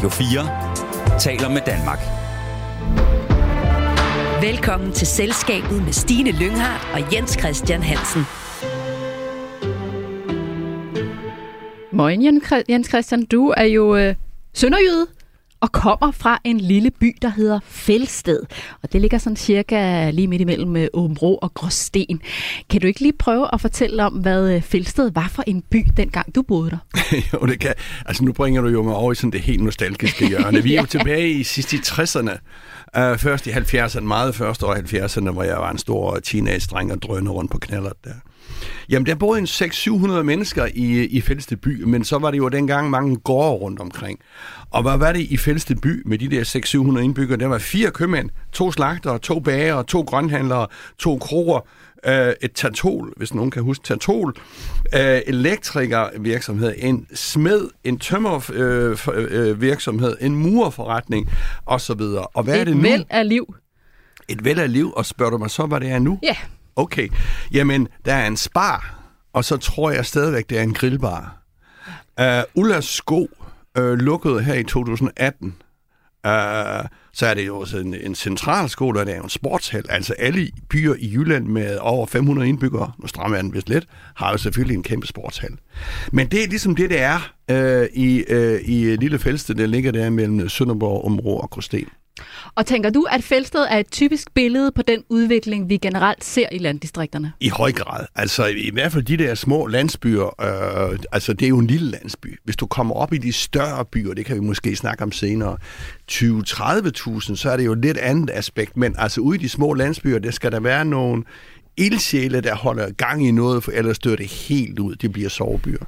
Radio 4 taler med Danmark. Velkommen til Selskabet med Stine Lynghardt og Jens Christian Hansen. Moin, Jens Christian. Du er jo øh, sønderjyde og kommer fra en lille by, der hedder Fælsted. Og det ligger sådan cirka lige midt imellem øh, Åbenbro og Gråsten. Kan du ikke lige prøve at fortælle om, hvad øh, Fælsted var for en by, dengang du boede der? jo, det kan. Altså, nu bringer du jo mig over i sådan det helt nostalgiske hjørne. Vi er jo tilbage i sidste i 60'erne. Uh, først i 70'erne, meget første år i 70'erne, hvor jeg var en stor teenage-dreng og drønede rundt på knaller der. Jamen, der boede en 600-700 mennesker i, i Fældste by, men så var det jo dengang mange gårde rundt omkring. Og hvad var det i Fældste by med de der 600-700 indbyggere? Der var fire købmænd, to slagtere, to bager, to grønhandlere, to kroger, øh, et tatol, hvis nogen kan huske tatol, øh, elektrikervirksomhed, en smed, en tømmervirksomhed, øh, en murforretning osv. Og hvad et er det nu? væld af liv. Et væld af liv, og spørger du mig så, hvad det er nu? Ja. Okay, jamen, der er en spar, og så tror jeg stadigvæk, det er en grillbar. Uh, Ullas Sko uh, lukkede her i 2018. Uh, så er det jo også en, en centralskole, og det er jo en sportshal. Altså alle byer i Jylland med over 500 indbyggere, nu strammer jeg den vist lidt, har jo selvfølgelig en kæmpe sportshal. Men det er ligesom det, det er øh, i, øh, i Lille Fælsted, der ligger der mellem Sønderborg, Områ og Gråsten. Og tænker du, at Fælsted er et typisk billede på den udvikling, vi generelt ser i landdistrikterne? I høj grad. Altså i hvert fald de der små landsbyer, øh, altså det er jo en lille landsby. Hvis du kommer op i de større byer, det kan vi måske snakke om senere, 20-30.000, så er det jo et lidt andet aspekt. Men altså ude i de små landsbyer, der skal der være nogle ildsjæle, der holder gang i noget, for ellers dør det helt ud. Det bliver sovebyer.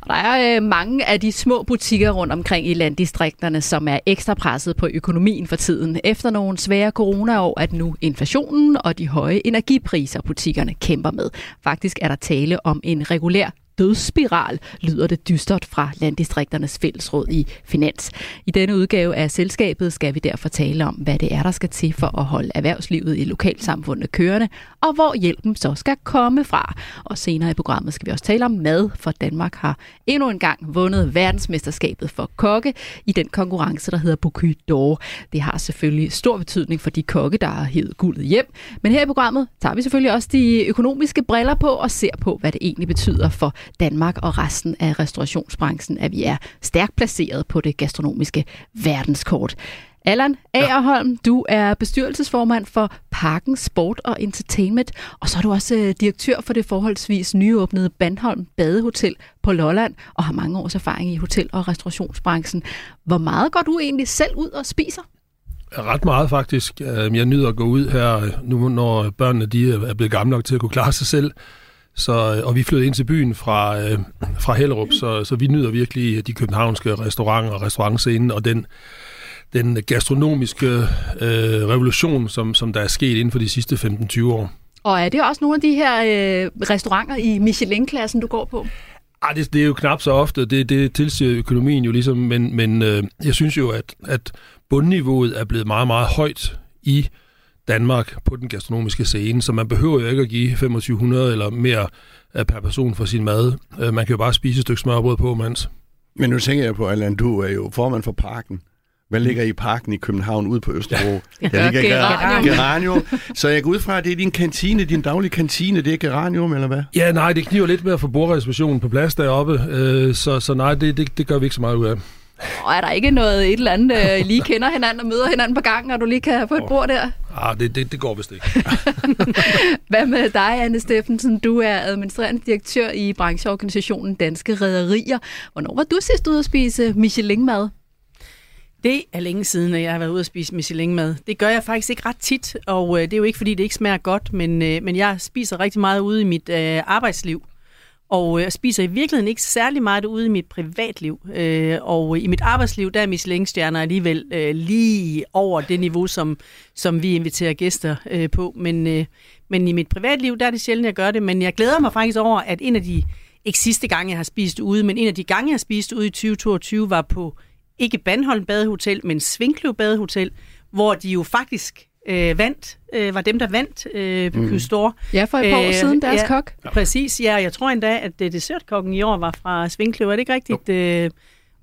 Og der er øh, mange af de små butikker rundt omkring i landdistrikterne, som er ekstra presset på økonomien for tiden. Efter nogle svære coronaår, at nu inflationen og de høje energipriser, butikkerne kæmper med. Faktisk er der tale om en regulær dødsspiral, lyder det dystert fra Landdistrikternes Fællesråd i Finans. I denne udgave af selskabet skal vi derfor tale om, hvad det er, der skal til for at holde erhvervslivet i lokalsamfundet kørende, og hvor hjælpen så skal komme fra. Og senere i programmet skal vi også tale om mad, for Danmark har endnu en gang vundet verdensmesterskabet for kokke i den konkurrence, der hedder Bocuse d'Or. Det har selvfølgelig stor betydning for de kokke, der har hævet guldet hjem. Men her i programmet tager vi selvfølgelig også de økonomiske briller på og ser på, hvad det egentlig betyder for Danmark og resten af restaurationsbranchen, at vi er stærkt placeret på det gastronomiske verdenskort. Allan Agerholm, du er bestyrelsesformand for Parken Sport og Entertainment, og så er du også øh, direktør for det forholdsvis nyåbnede Bandholm Badehotel på Lolland, og har mange års erfaring i hotel- og restaurationsbranchen. Hvor meget går du egentlig selv ud og spiser? Ret meget faktisk. Jeg nyder at gå ud her, nu når børnene de er blevet gamle nok til at kunne klare sig selv. Så, og vi flyttede ind til byen fra, øh, fra Hellerup, så, så vi nyder virkelig de københavnske restauranter og restaurantscenen og den, den gastronomiske øh, revolution, som, som der er sket inden for de sidste 15-20 år. Og er det også nogle af de her øh, restauranter i Michelin-klassen, du går på? Ej, det, det er jo knap så ofte. Det, det tilsiger økonomien jo ligesom, men, men øh, jeg synes jo, at, at bundniveauet er blevet meget, meget højt i Danmark på den gastronomiske scene, så man behøver jo ikke at give 2500 eller mere øh, per person for sin mad. Øh, man kan jo bare spise et stykke smørbrød på, mens. Men nu tænker jeg på, Allan, du er jo formand for parken. Hvad ligger i parken i København ude på Østerbro? Ja. Der ligger Geranium. Geranium. Så jeg går ud fra, at det er din kantine, din daglige kantine, det er Geranium, eller hvad? Ja, nej, det kniver lidt med at få bordreservationen på plads deroppe, øh, så, så nej, det, det, det gør vi ikke så meget ud af. Og er der ikke noget et eller andet, I lige kender hinanden og møder hinanden på gangen, og du lige kan få et bord der? Ah, det, det, det går vist ikke. Hvad med dig, Anne Steffensen? Du er administrerende direktør i brancheorganisationen Danske Rederier. Hvornår var du sidst ude at spise Michelin-mad? Det er længe siden, at jeg har været ude at spise Michelin-mad. Det gør jeg faktisk ikke ret tit, og øh, det er jo ikke, fordi det ikke smager godt, men, øh, men jeg spiser rigtig meget ude i mit øh, arbejdsliv. Og jeg spiser i virkeligheden ikke særlig meget ude i mit privatliv. Øh, og i mit arbejdsliv, der er Michelin-stjerner alligevel øh, lige over det niveau, som, som vi inviterer gæster øh, på. Men, øh, men i mit privatliv, der er det sjældent, jeg gør det. Men jeg glæder mig faktisk over, at en af de, ikke sidste gange, jeg har spist ude, men en af de gange, jeg har spist ude i 2022, var på ikke Bandholm Badehotel, men Svinkløv Badehotel, hvor de jo faktisk øh, vandt, øh, var dem, der vandt øh, på mm. Store. Ja, for et par år øh, siden, deres ja, kok. Præcis, ja, jeg tror endda, at dessertkokken i år var fra Svinkløv. Er det ikke rigtigt, øh,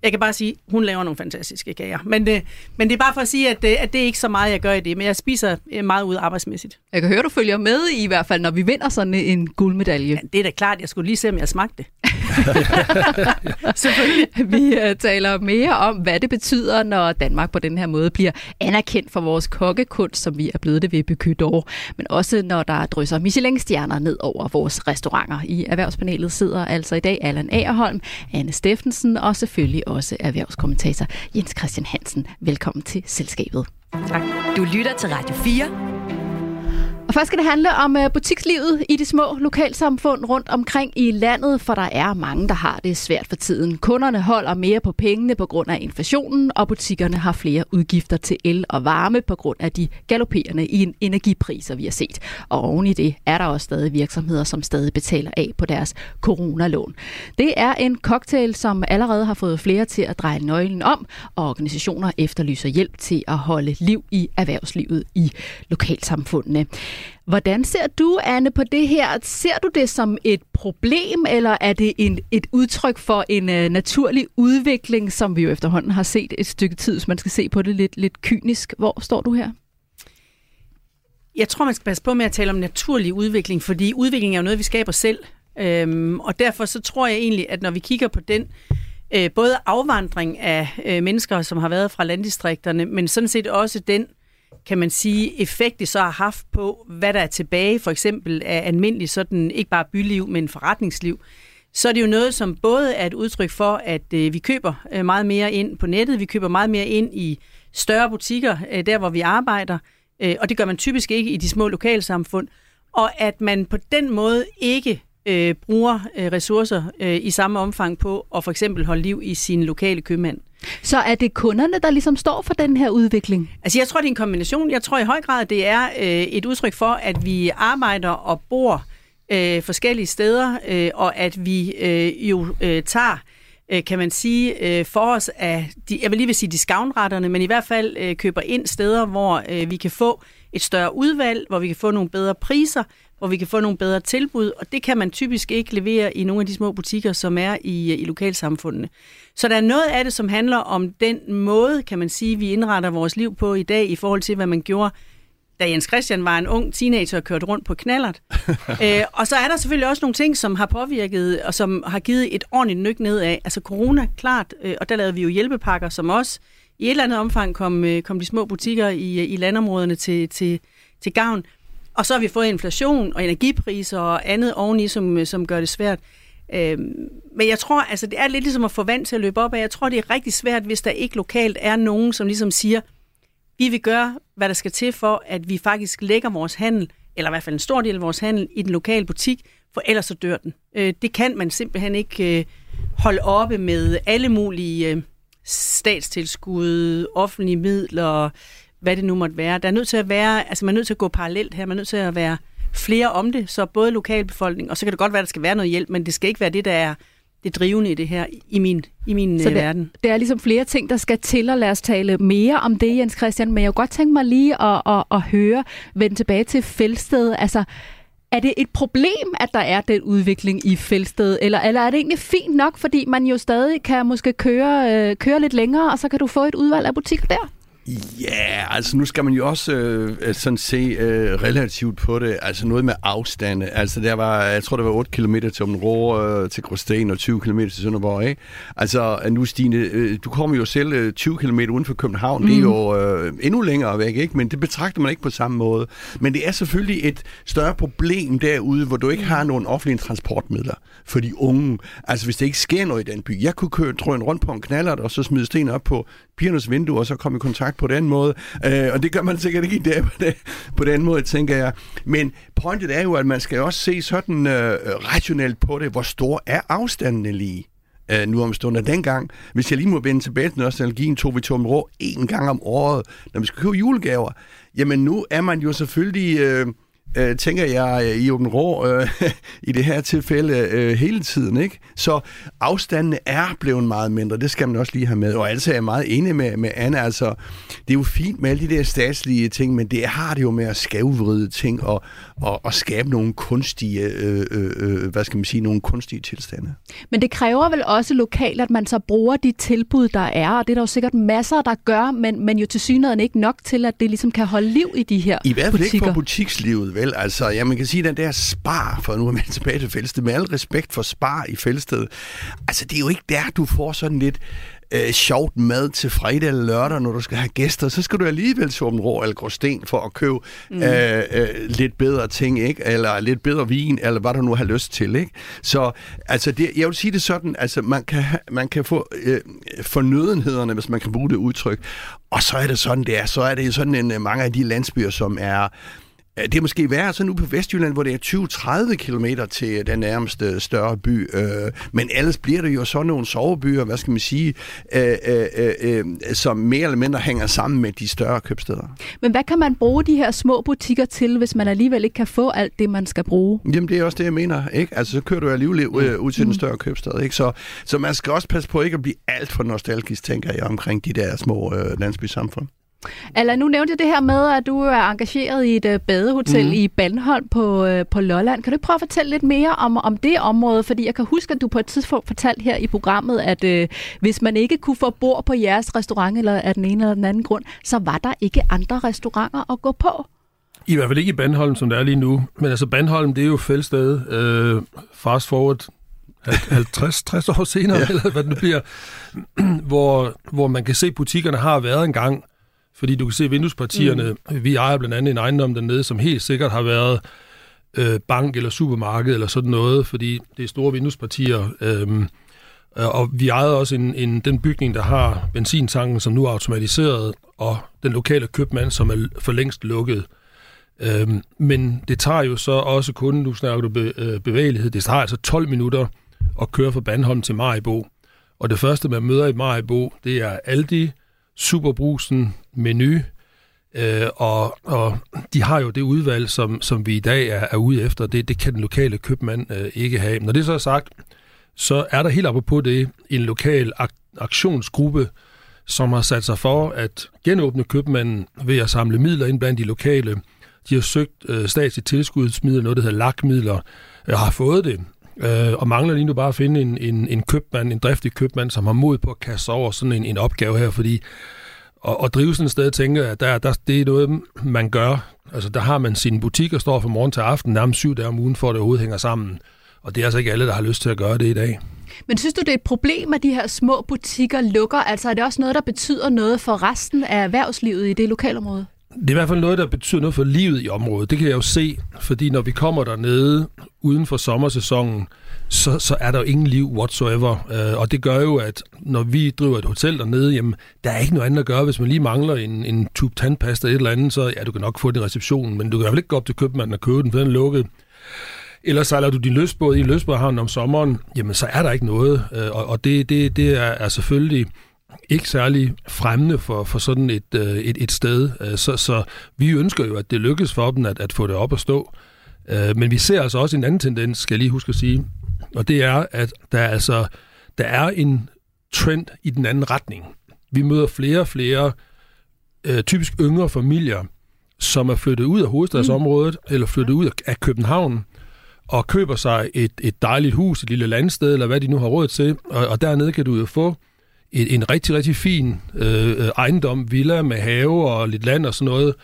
Jeg kan bare sige, hun laver nogle fantastiske kager. Men det, men det er bare for at sige, at det, at det er ikke så meget, jeg gør i det. Men jeg spiser øh, meget ud arbejdsmæssigt. Jeg kan høre, du følger med i hvert fald, når vi vinder sådan en guldmedalje. Ja, det er da klart, jeg skulle lige se, om jeg smagte det. Selvfølgelig. Vi uh, taler mere om, hvad det betyder, når Danmark på den her måde bliver anerkendt for vores kokkekunst, som vi er blevet det ved Bykydor. Men også når der drysser Michelin-stjerner ned over vores restauranter. I erhvervspanelet sidder altså i dag Allan Agerholm, Anne Steffensen og selvfølgelig også erhvervskommentator Jens Christian Hansen. Velkommen til selskabet. Tak. Du lytter til Radio 4 og først skal det handle om øh, butikslivet i de små lokalsamfund rundt omkring i landet, for der er mange, der har det svært for tiden. Kunderne holder mere på pengene på grund af inflationen, og butikkerne har flere udgifter til el og varme på grund af de galopperende energipriser, vi har set. Og oven i det er der også stadig virksomheder, som stadig betaler af på deres coronalån. Det er en cocktail, som allerede har fået flere til at dreje nøglen om, og organisationer efterlyser hjælp til at holde liv i erhvervslivet i lokalsamfundene. Hvordan ser du, Anne, på det her? Ser du det som et problem, eller er det en, et udtryk for en uh, naturlig udvikling, som vi jo efterhånden har set et stykke tid, hvis man skal se på det lidt, lidt kynisk? Hvor står du her? Jeg tror, man skal passe på med at tale om naturlig udvikling, fordi udvikling er jo noget, vi skaber selv. Øhm, og derfor så tror jeg egentlig, at når vi kigger på den øh, både afvandring af øh, mennesker, som har været fra landdistrikterne, men sådan set også den kan man sige, effekt det så har haft på, hvad der er tilbage, for eksempel af almindelig sådan, ikke bare byliv, men forretningsliv, så er det jo noget, som både er et udtryk for, at øh, vi køber øh, meget mere ind på nettet, vi køber meget mere ind i større butikker, øh, der hvor vi arbejder, øh, og det gør man typisk ikke i de små lokalsamfund, og at man på den måde ikke øh, bruger øh, ressourcer øh, i samme omfang på at for eksempel holde liv i sin lokale købmand. Så er det kunderne, der ligesom står for den her udvikling? Altså jeg tror, det er en kombination. Jeg tror i høj grad, det er øh, et udtryk for, at vi arbejder og bor øh, forskellige steder, øh, og at vi øh, jo øh, tager øh, kan man sige, øh, for os af, de, jeg vil lige vil sige discountretterne, men i hvert fald øh, køber ind steder, hvor øh, vi kan få et større udvalg, hvor vi kan få nogle bedre priser, hvor vi kan få nogle bedre tilbud, og det kan man typisk ikke levere i nogle af de små butikker, som er i, i lokalsamfundene. Så der er noget af det, som handler om den måde, kan man sige, vi indretter vores liv på i dag, i forhold til, hvad man gjorde da Jens Christian var en ung teenager og kørte rundt på knallert. øh, og så er der selvfølgelig også nogle ting, som har påvirket, og som har givet et ordentligt nyk ned af. Altså corona, klart, øh, og der lavede vi jo hjælpepakker, som også i et eller andet omfang kom, øh, kom de små butikker i, i landområderne til, til, til gavn. Og så har vi fået inflation og energipriser og andet oveni, som, øh, som gør det svært. Øhm, men jeg tror, altså det er lidt ligesom at få vand til at løbe op af. Jeg tror, det er rigtig svært, hvis der ikke lokalt er nogen, som ligesom siger, vi vil gøre, hvad der skal til for, at vi faktisk lægger vores handel, eller i hvert fald en stor del af vores handel, i den lokale butik, for ellers så dør den. Øh, det kan man simpelthen ikke øh, holde oppe med alle mulige øh, statstilskud, offentlige midler, hvad det nu måtte være. Der er nødt til at være, altså man er nødt til at gå parallelt her, man er nødt til at være flere om det, så både lokalbefolkning, og så kan det godt være, at der skal være noget hjælp, men det skal ikke være det, der er det drivende i det her, i min, i min så det, det, verden. Det er ligesom flere ting, der skal til, og lad os tale mere om det, Jens Christian, men jeg kunne godt tænke mig lige at, at, at høre, vende tilbage til Fældsted, altså er det et problem, at der er den udvikling i Fældsted, eller, eller er det egentlig fint nok, fordi man jo stadig kan måske køre, øh, køre lidt længere, og så kan du få et udvalg af butikker der? Ja, yeah, altså nu skal man jo også øh, sådan se øh, relativt på det. Altså noget med afstande. Altså der var, jeg tror, der var 8 km til Områ, øh, til Gråsten og 20 km til Sønderborg, ikke? Altså nu Stine, øh, du kommer jo selv øh, 20 km uden for København. Mm. Det er jo øh, endnu længere væk, ikke? Men det betragter man ikke på samme måde. Men det er selvfølgelig et større problem derude, hvor du ikke har nogen offentlige transportmidler for de unge. Altså hvis det ikke sker noget i den by. Jeg kunne køre trøjen rundt på en knallert, og så smide sten op på pigernes vindue, og så komme i kontakt på den måde. Øh, og det gør man sikkert ikke i dag på, det, på den måde, tænker jeg. Men pointet er jo, at man skal også se sådan øh, rationelt på det. Hvor stor er afstanden lige? øh, nu om stunder. Dengang, hvis jeg lige må vende tilbage til nostalgien, tog vi Tom Rå en gang om året, når vi skal købe julegaver. Jamen nu er man jo selvfølgelig... Øh, øh, tænker jeg, øh, i Åben Rå øh, i det her tilfælde øh, hele tiden. ikke? Så afstandene er blevet meget mindre, det skal man også lige have med. Og altså er jeg meget enig med, med Anna, altså det er jo fint med alle de der statslige ting, men det har det jo med at skævvride ting og, og, og skabe nogle kunstige, øh, øh, øh, hvad skal man sige, nogle kunstige tilstande. Men det kræver vel også lokalt, at man så bruger de tilbud, der er, og det er der jo sikkert masser, der gør, men, men jo til synligheden ikke nok til, at det ligesom kan holde liv i de her I hvert fald butikker. ikke for butikslivet, vel? Altså, ja, man kan sige, den der spar, for nu er man tilbage til Fælsted, med al respekt for spar i Fælsted, altså det er jo ikke der, du får sådan lidt øh, sjovt mad til fredag eller lørdag, når du skal have gæster, så skal du alligevel til Åben Rå eller Gråsten for at købe mm. øh, øh, lidt bedre ting, ikke? Eller lidt bedre vin, eller hvad du nu har lyst til, ikke? Så altså, det, jeg vil sige det sådan, altså man kan, man kan få øh, fornødenhederne, hvis man kan bruge det udtryk, og så er det sådan, det er. Så er det sådan en, øh, mange af de landsbyer, som er Det er måske værre så nu på Vestjylland, hvor det er 20-30 km til den nærmeste større by. Øh, men ellers bliver det jo sådan nogle sovebyer, hvad skal man sige, øh, øh, øh, øh, som mere eller mindre hænger sammen med de større købsteder. Men hvad kan man bruge de her små butikker til, hvis man alligevel ikke kan få alt det, man skal bruge? Jamen, det er også det, jeg mener. Ikke? Altså, så kører du alligevel øh, ud til den større købstad. Ikke? Så, så man skal også passe på ikke at blive alt for nostalgisk, tænker jeg, omkring de der små øh, landsbysamfund. Eller nu nævnte jeg det her med, at du er engageret i et uh, badehotel mm. i Bandholm på, uh, på Lolland. Kan du ikke prøve at fortælle lidt mere om, om det område? Fordi jeg kan huske, at du på et tidspunkt fortalte her i programmet, at uh, hvis man ikke kunne få bord på jeres restaurant, eller af den ene eller den anden grund, så var der ikke andre restauranter at gå på. I hvert fald ikke i Bandholm, som det er lige nu. Men altså, Bandholm, det er jo fældsted. Øh, fast forward 50-60 år senere, ja. eller hvad det nu bliver, hvor, hvor man kan se, at butikkerne har været en gang. Fordi du kan se vinduespartierne. Mm. Vi ejer blandt andet en ejendom dernede, som helt sikkert har været øh, bank eller supermarked eller sådan noget, fordi det er store vinduespartier. Øh, og vi ejede også en, en, den bygning, der har benzintanken, som nu er automatiseret, og den lokale købmand, som er for længst lukket. Øhm, men det tager jo så også kun, nu snakker du be, øh, bevægelighed, det tager altså 12 minutter at køre fra Bandholm til Maribo. Og det første, man møder i Maribo, det er Aldi, Superbrusen, Menu, øh, og, og de har jo det udvalg, som, som vi i dag er, er ude efter. Det, det kan den lokale købmand øh, ikke have. Når det så er sagt, så er der helt apropos det en lokal ak- aktionsgruppe, som har sat sig for at genåbne købmanden ved at samle midler ind blandt de lokale. De har søgt øh, statsligt tilskudsmidler, noget der hedder lakmidler, og har fået det. Øh, og mangler lige nu bare at finde en, en, en købmand, en driftig købmand, som har mod på at kaste sig over sådan en, en opgave her, fordi at, og drive sådan et sted, tænker jeg, der, der, det er noget, man gør. Altså, der har man sin butik og står fra morgen til aften, nærmest syv dage om ugen, for at det overhovedet hænger sammen. Og det er altså ikke alle, der har lyst til at gøre det i dag. Men synes du, det er et problem, at de her små butikker lukker? Altså er det også noget, der betyder noget for resten af erhvervslivet i det lokalområde? Det er i hvert fald noget, der betyder noget for livet i området. Det kan jeg jo se, fordi når vi kommer dernede uden for sommersæsonen, så, så er der jo ingen liv whatsoever. Øh, og det gør jo, at når vi driver et hotel dernede, jamen, der er ikke noget andet at gøre. Hvis man lige mangler en, en tube tandpasta eller et eller andet, så ja, du kan nok få den i receptionen, men du kan i hvert fald ikke gå op til købmanden og købe den, for den er lukket. Eller sejler du din løsbåd i løsbådhavnen om sommeren, jamen så er der ikke noget. Øh, og og det, det, det er, er selvfølgelig ikke særlig fremmende for, for sådan et, øh, et, et sted. Øh, Så, så vi ønsker jo, at det lykkes for dem at, at få det op at stå. Øh, Men vi ser altså også en anden tendens, skal jeg lige huske at sige, og det er, at der er, altså, der er en trend i den anden retning. Vi møder flere og flere øh, typisk yngre familier, som er flyttet ud af hovedstadsområdet, mm. eller flyttet ud af København, og køber sig et, et dejligt hus, et lille landsted, eller hvad de nu har råd til. Og, og dernede kan du jo få en, en rigtig, rigtig fin øh, ejendom, villa med have og lidt land og sådan noget,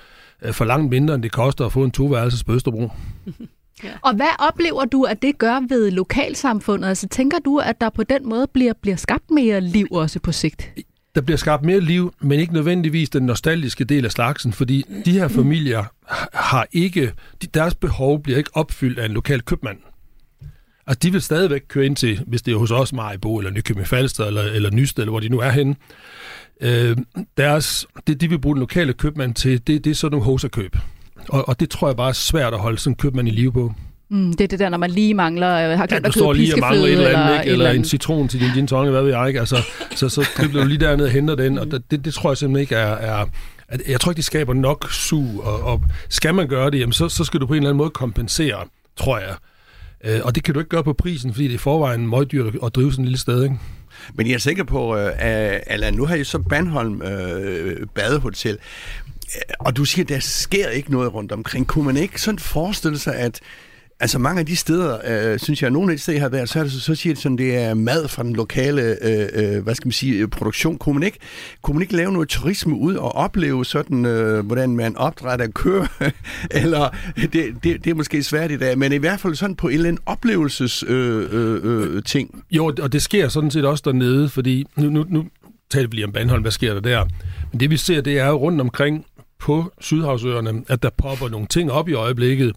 øh, for langt mindre, end det koster at få en toværelses på Østerbro. Og hvad oplever du, at det gør ved lokalsamfundet? Altså tænker du, at der på den måde bliver, bliver skabt mere liv også på sigt? Der bliver skabt mere liv, men ikke nødvendigvis den nostalgiske del af slagsen, fordi de her familier har ikke, de, deres behov bliver ikke opfyldt af en lokal købmand. Altså, de vil stadigvæk køre ind til, hvis det er hos os, Maribo, eller Nykøbing Falster, eller, eller Nysted, eller hvor de nu er henne. Øh, deres, det, de vil bruge den lokale købmand til, det, det er sådan nogle hoserkøb. Og, og det tror jeg bare er svært at holde sådan en købmand i live på. Mm, det er det der, når man lige mangler, øh, har Ja, glemt du at købe lige og mangler et eller andet, ikke? eller, en citron til din gin tonic, hvad ved jeg ikke. Altså, så, så kribler du lige derned og henter den, og det, det tror jeg simpelthen ikke er, er, at jeg tror ikke, det skaber nok sug, og, og skal man gøre det, jamen, så, så skal du på en eller anden måde kompensere, tror jeg. Øh, og det kan du ikke gøre på prisen, fordi det er i forvejen møgdyrt at drive sådan et lille sted, ikke? Men jeg er sikker på, øh, at Allan, nu har I så Bandholm øh, Badehotel, øh, og du siger, der sker ikke noget rundt omkring. Kunne man ikke sådan forestille sig, at Altså mange af de steder, øh, synes jeg, nogle af de steder, jeg har været, så, er det, så siger det sådan, det er mad fra den lokale, øh, øh, hvad skal man sige, øh, produktion. Kunne man, ikke, kunne man ikke lave noget turisme ud og opleve sådan, øh, hvordan man opdrætter køer? Eller, det, det, det er måske svært i dag, men i hvert fald sådan på en eller anden oplevelses øh, øh, øh, ting. Jo, og det sker sådan set også dernede, fordi nu, nu, nu taler vi lige om Bandholm, hvad sker der der? Men det vi ser, det er rundt omkring på Sydhavsøerne, at der popper nogle ting op i øjeblikket,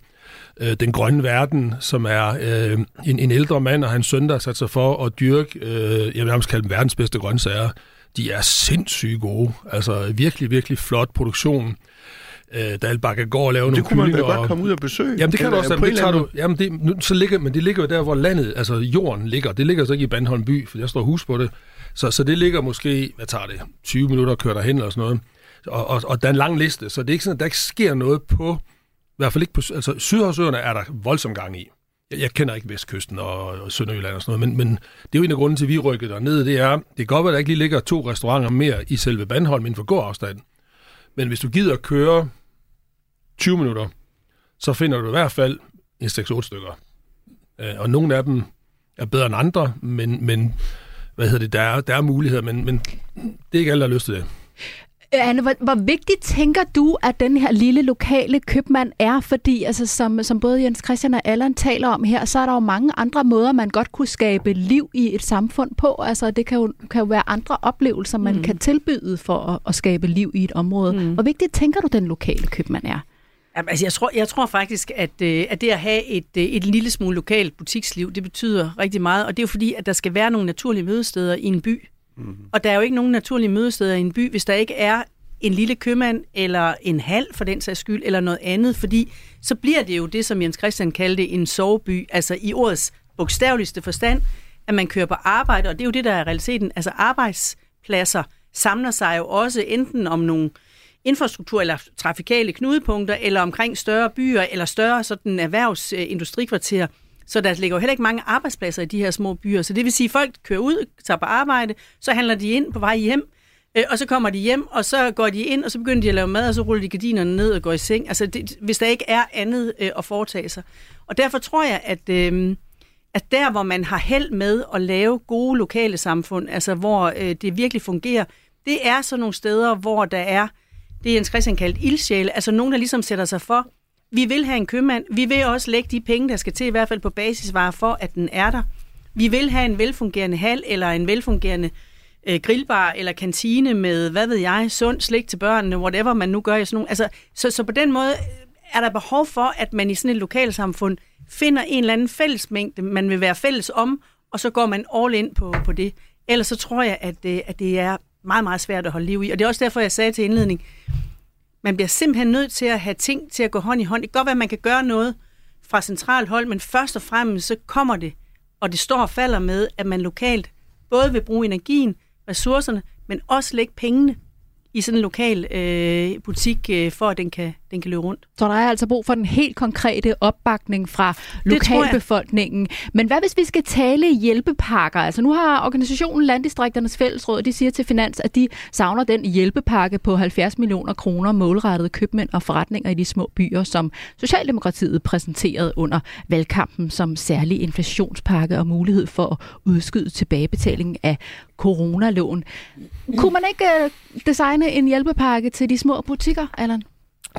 øh, den grønne verden, som er øh, en, en ældre mand og hans søn, der har sat sig for at dyrke, øh, jeg vil nærmest kalde dem verdens bedste grøntsager. De er sindssygt gode. Altså virkelig, virkelig flot produktion. Øh, Dalbakke går og laver nogle Det kunne man da godt komme ud og besøge. Jamen det kan du også, på det tager du, jamen det, nu, så ligger, men det ligger jo der, hvor landet, altså jorden ligger. Det ligger så ikke i Bandholm by, for jeg står hus på det. Så, så det ligger måske, hvad tager det, 20 minutter at køre derhen eller sådan noget. Og, og, og der er en lang liste, så det er ikke sådan, at der ikke sker noget på i hvert fald ikke på... Altså, Sydhavsøerne er der voldsom gang i. Jeg, jeg kender ikke Vestkysten og, og Sønderjylland og sådan noget, men, men det er jo en af grunden til, at vi rykkede dernede. Det er, det kan godt være, at der ikke lige ligger to restauranter mere i selve Bandholm inden for gåafstand. Men hvis du gider at køre 20 minutter, så finder du i hvert fald en 6-8 stykker. Øh, og nogle af dem er bedre end andre, men, men hvad hedder det, der er, der er muligheder, men, men det er ikke alle, der har lyst til det. Anne, hvor, hvor vigtigt tænker du, at den her lille lokale købmand er? Fordi altså, som, som både Jens Christian og Allan taler om her, så er der jo mange andre måder, man godt kunne skabe liv i et samfund på. Altså, det kan jo, kan jo være andre oplevelser, man mm. kan tilbyde for at, at skabe liv i et område. Mm. Hvor vigtigt tænker du, den lokale købmand er? Jamen, altså, jeg, tror, jeg tror faktisk, at, øh, at det at have et, øh, et lille smule lokalt butiksliv, det betyder rigtig meget. Og det er jo fordi, at der skal være nogle naturlige mødesteder i en by. Mm. Og der er jo ikke nogen naturlige mødesteder i en by, hvis der ikke er en lille købmand, eller en hal for den sags skyld, eller noget andet, fordi så bliver det jo det, som Jens Christian kaldte en soveby, altså i ordets bogstaveligste forstand, at man kører på arbejde, og det er jo det, der er realiteten. Altså arbejdspladser samler sig jo også enten om nogle infrastruktur eller trafikale knudepunkter, eller omkring større byer, eller større sådan erhvervsindustrikvarterer. Øh, så der ligger jo heller ikke mange arbejdspladser i de her små byer. Så det vil sige, at folk kører ud, tager på arbejde, så handler de ind på vej hjem, øh, og så kommer de hjem, og så går de ind, og så begynder de at lave mad, og så ruller de gardinerne ned og går i seng. Altså, det, hvis der ikke er andet øh, at foretage sig. Og derfor tror jeg, at, øh, at der, hvor man har held med at lave gode lokale samfund, altså hvor øh, det virkelig fungerer, det er så nogle steder, hvor der er det Jens Christian kaldt ildsjæle, altså nogen, der ligesom sætter sig for, vi vil have en købmand, vi vil også lægge de penge, der skal til, i hvert fald på basisvarer, for at den er der. Vi vil have en velfungerende hal, eller en velfungerende øh, grillbar, eller kantine med, hvad ved jeg, sund slik til børnene, whatever man nu gør i sådan nogle. Altså, så, så på den måde øh, er der behov for, at man i sådan et lokalsamfund finder en eller anden fællesmængde, man vil være fælles om, og så går man all in på, på det. Ellers så tror jeg, at, det, at det er meget, meget svært at holde liv i. Og det er også derfor, jeg sagde til indledning, man bliver simpelthen nødt til at have ting til at gå hånd i hånd. Det kan godt være, at man kan gøre noget fra centralt hold, men først og fremmest så kommer det, og det står og falder med, at man lokalt både vil bruge energien, ressourcerne, men også lægge pengene i sådan en lokal øh, butik, øh, for at den kan, den kan løbe rundt. Så der er altså brug for den helt konkrete opbakning fra lokalbefolkningen. Men hvad hvis vi skal tale hjælpepakker? Altså nu har organisationen Landdistrikternes Fællesråd, de siger til Finans, at de savner den hjælpepakke på 70 millioner kroner målrettet købmænd og forretninger i de små byer, som Socialdemokratiet præsenterede under valgkampen som særlig inflationspakke og mulighed for at udskyde tilbagebetaling af coronalån. Kunne man ikke øh, designe en hjælpepakke til de små butikker, Allan?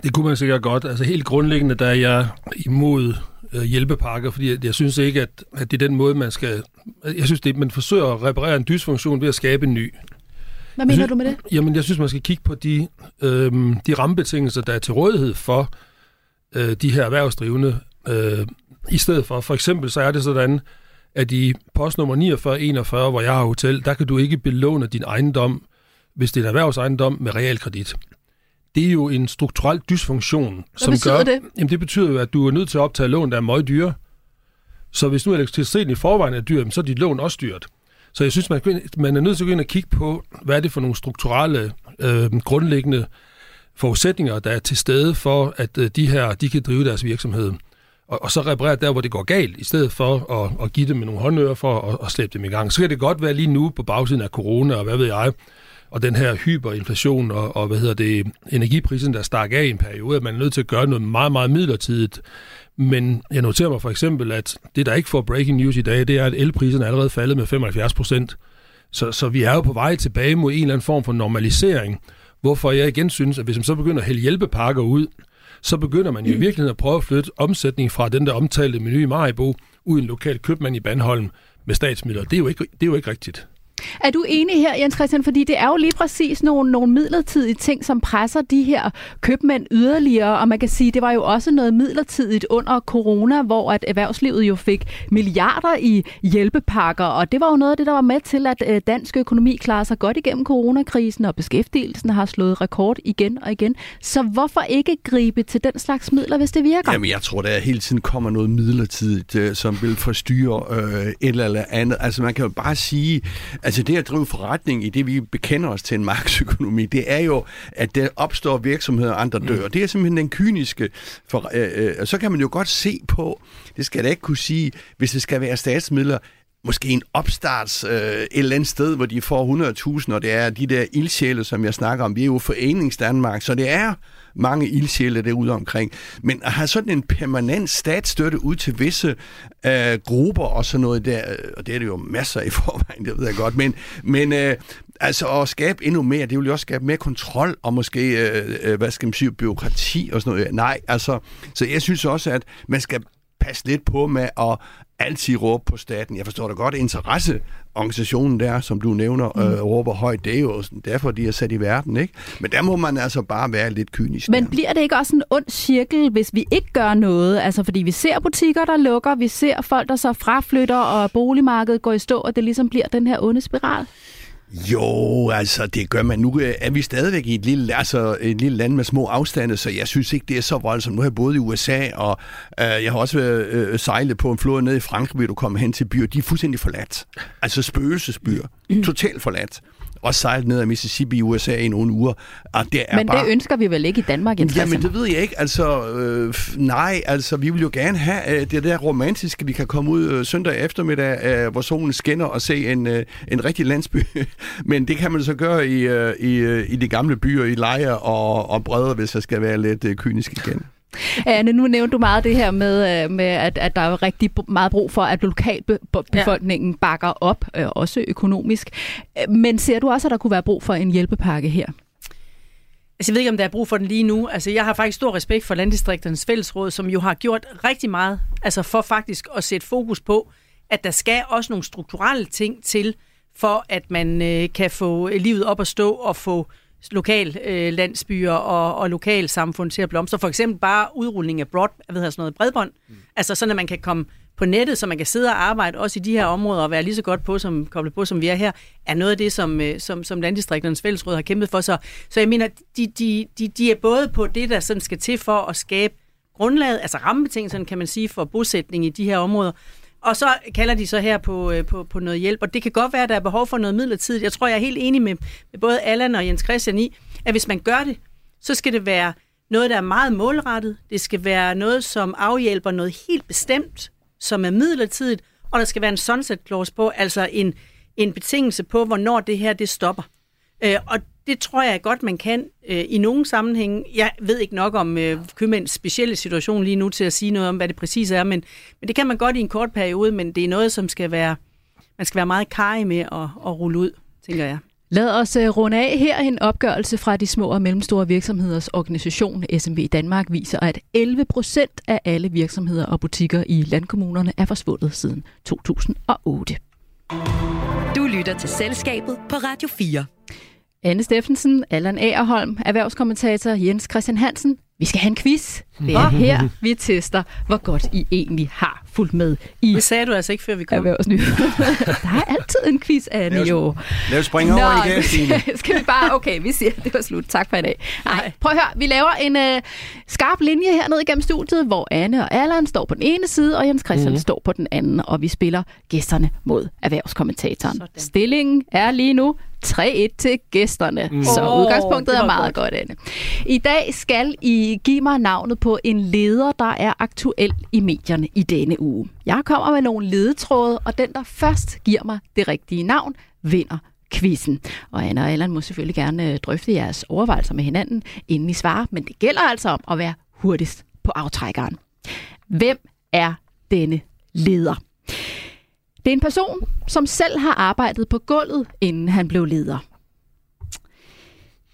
Det kunne man sikkert godt. Altså helt grundlæggende, der er jeg imod øh, hjælpepakker, fordi jeg, jeg synes ikke, at, at det er den måde, man skal... Jeg synes, det, man forsøger at reparere en dysfunktion ved at skabe en ny. Hvad mener synes, du med det? Jamen, jeg synes, man skal kigge på de, øh, de rammebetingelser, der er til rådighed for øh, de her erhvervsdrivende. Øh, I stedet for, for eksempel, så er det sådan, at i postnummer 4941, hvor jeg har hotel, der kan du ikke belåne din ejendom, hvis det er en erhvervsejendom med realkredit det er jo en strukturel dysfunktion. Hvad som gør, det? Jamen det betyder jo, at du er nødt til at optage lån, der er meget dyre. Så hvis nu elektriciteten i forvejen er dyr, så er dit lån også dyrt. Så jeg synes, man, man er nødt til at gå ind og kigge på, hvad er det for nogle strukturelle, øh, grundlæggende forudsætninger, der er til stede for, at øh, de her de kan drive deres virksomhed. Og, og så reparere der, hvor det går galt, i stedet for at, at give dem nogle håndører for at, at slæbe dem i gang. Så kan det godt være lige nu på bagsiden af corona, og hvad ved jeg, og den her hyperinflation og, og hvad hedder det, energiprisen, der stak af i en periode, at man er nødt til at gøre noget meget, meget midlertidigt. Men jeg noterer mig for eksempel, at det, der ikke får breaking news i dag, det er, at elprisen er allerede faldet med 75 procent. Så, så vi er jo på vej tilbage mod en eller anden form for normalisering, hvorfor jeg igen synes, at hvis man så begynder at hælde hjælpepakker ud, så begynder man jo i virkeligheden at prøve at flytte omsætning fra den der omtalte menu i Maribo ud i en lokal købmand i Bandholm med statsmidler. Det er jo ikke, det er jo ikke rigtigt. Er du enig her, Jens Christian? Fordi det er jo lige præcis nogle, nogle midlertidige ting, som presser de her købmænd yderligere. Og man kan sige, det var jo også noget midlertidigt under corona, hvor at erhvervslivet jo fik milliarder i hjælpepakker. Og det var jo noget af det, der var med til, at øh, dansk økonomi klarer sig godt igennem coronakrisen, og beskæftigelsen har slået rekord igen og igen. Så hvorfor ikke gribe til den slags midler, hvis det virker? Jamen, jeg tror, der hele tiden kommer noget midlertidigt, øh, som vil forstyrre øh, et eller andet. Altså, man kan jo bare sige, Altså det at drive forretning i det, vi bekender os til en markedsøkonomi, det er jo, at der opstår virksomheder, og andre dør. Mm. Det er simpelthen den kyniske. For, øh, øh, så kan man jo godt se på, det skal jeg da ikke kunne sige, hvis det skal være statsmidler, måske en opstarts øh, et eller andet sted, hvor de får 100.000, og det er de der ildsjæle, som jeg snakker om. Vi er jo Foreningsdanmark, så det er mange ildsjæle derude omkring. Men at have sådan en permanent statsstøtte ud til visse øh, grupper og sådan noget der, øh, og det er det jo masser i forvejen, det ved jeg godt, men, men øh, altså at skabe endnu mere, det vil jo også skabe mere kontrol og måske, øh, øh hvad skal man sige, byråkrati og sådan noget. Nej, altså, så jeg synes også, at man skal passe lidt på med at altid råbe på staten. Jeg forstår da godt, interesseorganisationen der, som du nævner, mm. øh, råber højt, det er jo derfor, de er sat i verden, ikke? Men der må man altså bare være lidt kynisk. Men der. bliver det ikke også en ond cirkel, hvis vi ikke gør noget? Altså, fordi vi ser butikker, der lukker, vi ser folk, der så fraflytter, og boligmarkedet går i stå, og det ligesom bliver den her onde spiral? Jo, altså det gør man. Nu øh, er vi stadigvæk i et lille, altså, et lille land med små afstande, så jeg synes ikke, det er så voldsomt. Nu har jeg boet i USA, og øh, jeg har også været øh, sejlet på en flod nede i Frankrig, hvor du kommer hen til byer. De er fuldstændig forladt. Altså spøgelsesbyer. Totalt forladt og sejlet ned ad Mississippi i USA i nogle uger. Og det er men bare... det ønsker vi vel ikke i Danmark? Ja, men det ved jeg ikke. Altså, øh, nej, altså, vi vil jo gerne have øh, det der romantiske, vi kan komme ud øh, søndag eftermiddag, øh, hvor solen skinner og se en, øh, en rigtig landsby. men det kan man så gøre i, øh, i, øh, i de gamle byer, i Lejre og, og Bredder, hvis jeg skal være lidt øh, kynisk igen. Anne, nu nævnte du meget det her med, øh, med at, at der er rigtig meget brug for, at lokalbefolkningen bakker op, øh, også økonomisk. Men ser du også, at der kunne være brug for en hjælpepakke her? Altså, jeg ved ikke, om der er brug for den lige nu. Altså, jeg har faktisk stor respekt for Landdistrikternes Fællesråd, som jo har gjort rigtig meget altså for faktisk at sætte fokus på, at der skal også nogle strukturelle ting til, for at man øh, kan få livet op at stå og få lokal øh, landsbyer og, og lokal samfund til at blomstre. For eksempel bare udrulning af broad, hvad hedder sådan noget, bredbånd. Mm. Altså sådan, at man kan komme på nettet, så man kan sidde og arbejde også i de her områder og være lige så godt på, som, koblet på, som vi er her, er noget af det, som, øh, som, som Landdistrikternes Fællesråd har kæmpet for. Så, så jeg mener, de, de, de, de er både på det, der sådan skal til for at skabe grundlaget, altså rammebetingelserne, kan man sige, for bosætning i de her områder, og så kalder de så her på, øh, på, på noget hjælp, og det kan godt være, at der er behov for noget midlertidigt. Jeg tror, jeg er helt enig med, med både Allan og Jens Christian i, at hvis man gør det, så skal det være noget, der er meget målrettet. Det skal være noget, som afhjælper noget helt bestemt, som er midlertidigt, og der skal være en sunset clause på, altså en, en betingelse på, hvornår det her det stopper. Øh, og det tror jeg godt, man kan øh, i nogle sammenhænge. Jeg ved ikke nok om øh, købmænds specielle situation lige nu til at sige noget om, hvad det præcis er, men, men det kan man godt i en kort periode, men det er noget, som skal være, man skal være meget kaj med at, at rulle ud, tænker jeg. Lad os uh, runde af her. En opgørelse fra de små og mellemstore virksomheders organisation SMV Danmark viser, at 11 procent af alle virksomheder og butikker i landkommunerne er forsvundet siden 2008. Du lytter til Selskabet på Radio 4. Anne Steffensen, Allan Agerholm, erhvervskommentator Jens Christian Hansen. Vi skal have en quiz. Det er her, vi tester, hvor godt I egentlig har fulgt med i Det sagde du altså ikke, før vi kom. Erhvervsnyheder. Der er altid en quiz, Anne, lad os, jo. Lad os springe Nå, over igen, Stine. skal vi bare... Okay, vi siger, det var slut. Tak for i dag. Nej, prøv at høre. Vi laver en uh, skarp linje hernede igennem studiet, hvor Anne og Allan står på den ene side, og Jens Christian mm. står på den anden, og vi spiller gæsterne mod erhvervskommentatoren. Sådan. Stillingen er lige nu 3-1 til gæsterne. Mm. Så udgangspunktet det er meget godt, Anne. I dag skal I give mig navnet på en leder, der er aktuel i medierne i denne uge. Jeg kommer med nogle ledetråde, og den, der først giver mig det rigtige navn, vinder quizzen. Og Anna og Allan må selvfølgelig gerne øh, drøfte jeres overvejelser med hinanden, inden I svarer, men det gælder altså om at være hurtigst på aftrækkeren. Hvem er denne leder? Det er en person, som selv har arbejdet på gulvet, inden han blev leder.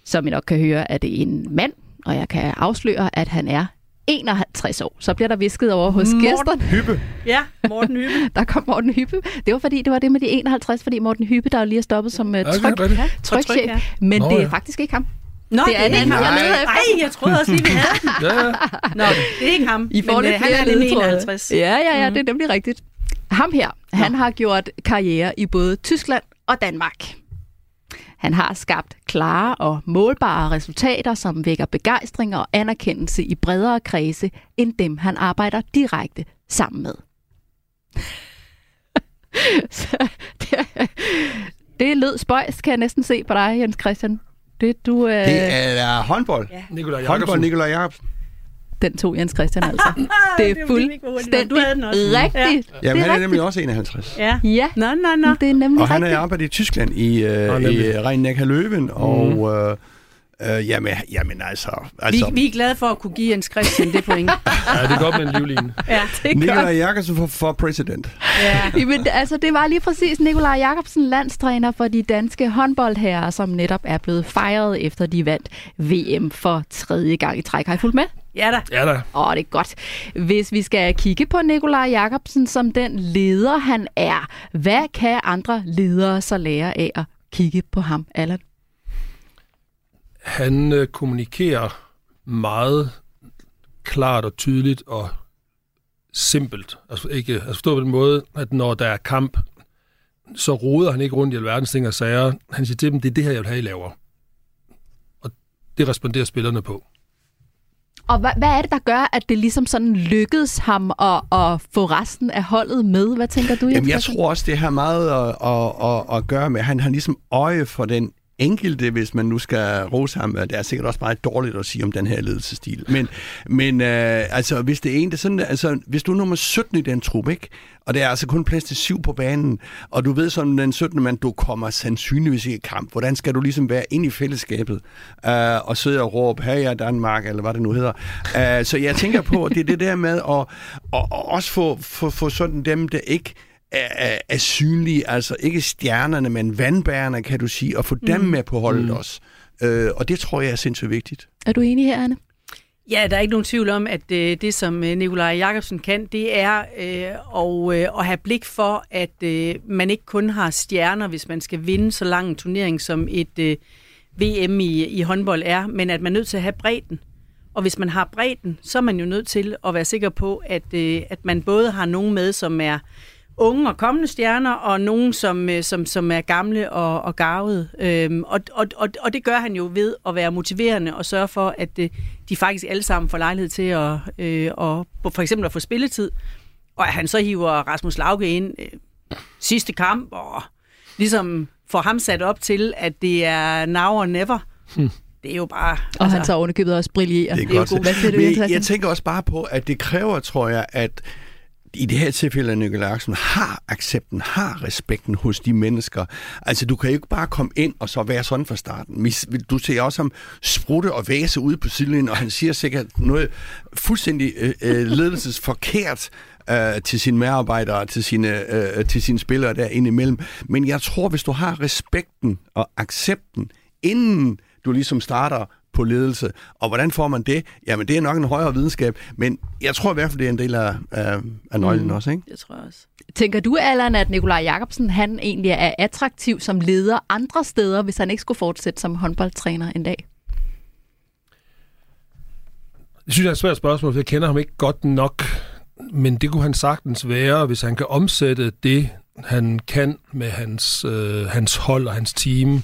Som I nok kan høre, er det en mand, og jeg kan afsløre, at han er 51 år. Så bliver der visket over hos Morten. gæsterne. Hyppe. Ja, Morten Hyppe. Der kom Morten Hyppe. Det var fordi, det var det med de 51, fordi Morten Hyppe, der jo lige er stoppet som uh, Okay, tryk, rigtigt. Ja, trykchef. ja. Men Nå, det er ja. faktisk ikke ham. Nå, Det er en anden, jeg leder efter. Ej, jeg troede også lige, vi havde den. Ja, ja. Nå, det er ikke ham. I får men, lidt øh, han er ledetråde. 51. Ja, ja, ja, det er nemlig rigtigt. Ham her, han har gjort karriere i både Tyskland og Danmark. Han har skabt klare og målbare resultater, som vækker begejstring og anerkendelse i bredere kredse, end dem han arbejder direkte sammen med. Så det, det lød spøjs, kan jeg næsten se på dig, Jens Christian. Det, du, øh, Det er håndbold. Ja. Nikolaj Håndbold. Nikolaj Jacobsen. Den tog Jens Christian altså. Det er det nok. fuldstændig Du havde den også. rigtigt. Jamen, det han er er nemlig også 51. Ja. Ja, Nå, nå, nå. det er nemlig Og han har rigtigt. arbejdet i Tyskland i, øh, i rhein løven og øh, øh, jamen, jamen altså, Vi, altså vi er glade for at kunne give Jens Christian det point. Ja, det er godt med en livline. Ja. Det Nikolaj godt. Jakobsen for, for president. ja. Jamen, altså, det var lige præcis Nikolaj Jakobsen, landstræner for de danske håndboldherrer, som netop er blevet fejret efter de vandt VM for tredje gang i træk. Har I fulgt med? Ja da. Ja da. Åh, det er godt. Hvis vi skal kigge på Nikolaj Jakobsen som den leder, han er, hvad kan andre ledere så lære af at kigge på ham, Allan? Han øh, kommunikerer meget klart og tydeligt og simpelt. Altså, ikke, altså forstå på den måde, at når der er kamp, så roder han ikke rundt i alverdens ting og sager. Han siger til dem, det er det her, jeg vil have, I laver. Og det responderer spillerne på. Og hvad, hvad er det, der gør, at det ligesom sådan lykkedes ham at, at få resten af holdet med? Hvad tænker du, Jamen, jeg tror også, det har meget at, at, at, at gøre med, han har ligesom øje for den enkelte, hvis man nu skal rose ham. Det er sikkert også meget dårligt at sige om den her ledelsestil. Men, men øh, altså, hvis det er en, det er sådan, altså, hvis du er nummer 17 i den trup, ikke? og der er altså kun plads til syv på banen, og du ved som den 17. mand, du kommer sandsynligvis i kamp. Hvordan skal du ligesom være ind i fællesskabet øh, og sidde og råbe, her er Danmark, eller hvad det nu hedder. Øh, så jeg tænker på, at det er det der med at, at, at også få, få, få sådan dem, der ikke er, er, er synlige, altså ikke stjernerne, men vandbærerne, kan du sige, og få dem med på holdet mm. også. Øh, og det tror jeg er sindssygt vigtigt. Er du enig her, Anne? Ja, der er ikke nogen tvivl om, at øh, det, som øh, Nikolaj Jakobsen kan, det er øh, at, øh, at have blik for, at øh, man ikke kun har stjerner, hvis man skal vinde så lang en turnering, som et øh, VM i, i håndbold er, men at man er nødt til at have bredden. Og hvis man har bredden, så er man jo nødt til at være sikker på, at, øh, at man både har nogen med, som er unge og kommende stjerner, og nogen, som, øh, som, som er gamle og, og garvede. Øhm, og, og, og, og det gør han jo ved at være motiverende og sørge for, at øh, de faktisk alle sammen får lejlighed til at, øh, og, for eksempel at få spilletid. Og at han så hiver Rasmus Lauke ind øh, sidste kamp, og ligesom får ham sat op til, at det er now or never. Hmm. Det er jo bare... Og altså, han så ovenikøbet også brillerer. Det er Det er jo godt. god- Hvad siger du, Men jeg tænker også bare på, at det kræver, tror jeg, at i det her tilfælde, at Nicolai Axel, har accepten, har respekten hos de mennesker. Altså, du kan jo ikke bare komme ind og så være sådan fra starten. Du ser også ham sprutte og væse ude på sidelinjen, og han siger sikkert noget fuldstændig øh, øh, ledelsesforkert øh, til sine medarbejdere, til sine, øh, til sine spillere der imellem. Men jeg tror, hvis du har respekten og accepten, inden du ligesom starter på ledelse. Og hvordan får man det? Jamen, det er nok en højere videnskab, men jeg tror i hvert fald, det er en del af, af, af nøglen mm. også, ikke? Det tror jeg også. Tænker du, Allan, at Nikolaj Jakobsen han egentlig er attraktiv som leder andre steder, hvis han ikke skulle fortsætte som håndboldtræner en dag? Det synes jeg er et svært spørgsmål, for jeg kender ham ikke godt nok. Men det kunne han sagtens være, hvis han kan omsætte det, han kan med hans, øh, hans hold og hans team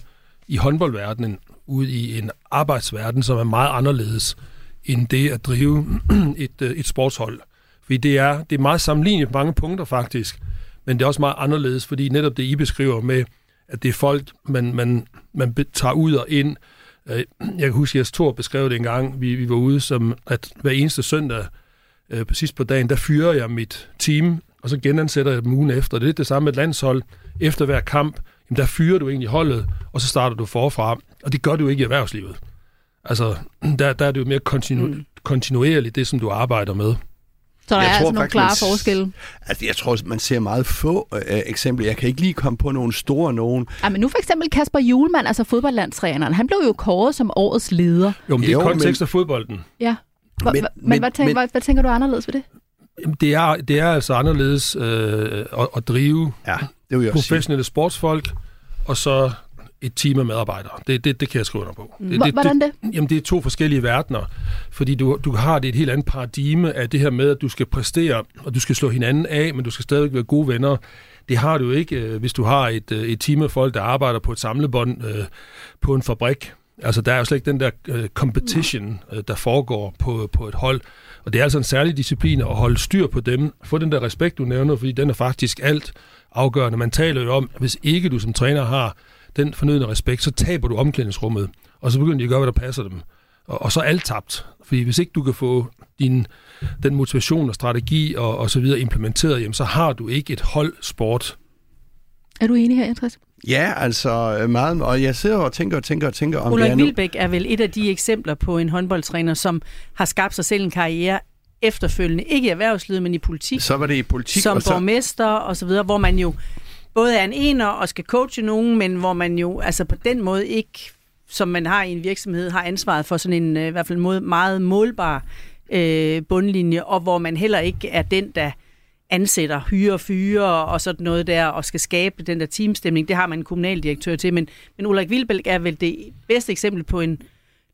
i håndboldverdenen, ud i en arbejdsverden, som er meget anderledes end det at drive et, øh, et sportshold. Fordi det er, det er meget sammenlignet på mange punkter faktisk, men det er også meget anderledes, fordi netop det, I beskriver med, at det er folk, man, man man tager ud og ind. Øh, jeg kan huske, at Jes Thor beskrev det en gang, vi, vi var ude, som at hver eneste søndag, øh, sidst på dagen, der fyrer jeg mit team, og så genansætter jeg dem ugen efter. Det er det samme med et landshold. Efter hver kamp, jamen der fyrer du egentlig holdet, og så starter du forfra. Og det gør du ikke i erhvervslivet. Altså, der, der er det jo mere kontinu- mm. kontinuerligt, det som du arbejder med. Så der Jeg er tror altså nogle faktisk, klare forskelle. Altså, jeg tror, man ser meget få øh, eksempler. Jeg kan ikke lige komme på nogle store nogen. Ej, men nu for eksempel Kasper Julemand, altså fodboldlandstræneren, han blev jo kåret som årets leder. Jo, men det er Jo, kontekst men- af fodbolden. Ja. Men, Men- men, men- hvad, tænker, men- hvad, hvad tænker du anderledes ved det? Det er, det er altså anderledes øh, at, at drive Ja, det vil jeg også sige. professionelle sportsfolk, og så et team af medarbejdere. Det, det, det kan jeg skrive under på. Det, Hvor- hvordan det? Jamen, det er to forskellige verdener, fordi du, du har det et helt andet paradigme af det her med, at du skal præstere, og du skal slå hinanden af, men du skal stadigvæk være gode venner. Det har du ikke, øh, hvis du har et, øh, et team af folk, der arbejder på et samlebånd øh, på en fabrik. Altså, der er jo slet ikke den der øh, competition, øh, der foregår på, på et hold. Og det er altså en særlig disciplin at holde styr på dem. Få den der respekt, du nævner, fordi den er faktisk alt afgørende. Man taler jo om, at hvis ikke du som træner har den fornødne respekt, så taber du omklædningsrummet, og så begynder de at gøre, hvad der passer dem. Og, og så er alt tabt. Fordi hvis ikke du kan få din, den motivation og strategi og, og så videre implementeret, jamen, så har du ikke et holdsport. Er du enig her, Christian? Ja, altså øh, meget. Og jeg sidder og tænker og tænker og tænker, om det Ulrik er nu... Vilbæk er vel et af de eksempler på en håndboldtræner, som har skabt sig selv en karriere efterfølgende, ikke i erhvervslivet, men i politik, Så var det i politik, som og så... borgmester og så videre, hvor man jo både er en ener og skal coache nogen, men hvor man jo altså på den måde ikke, som man har i en virksomhed, har ansvaret for sådan en øh, i hvert fald mod, meget målbar øh, bundlinje, og hvor man heller ikke er den, der ansætter, hyre, fyre og sådan noget der, og skal skabe den der teamstemning. Det har man en kommunaldirektør til, men, men Ulrik Vilbælk er vel det bedste eksempel på en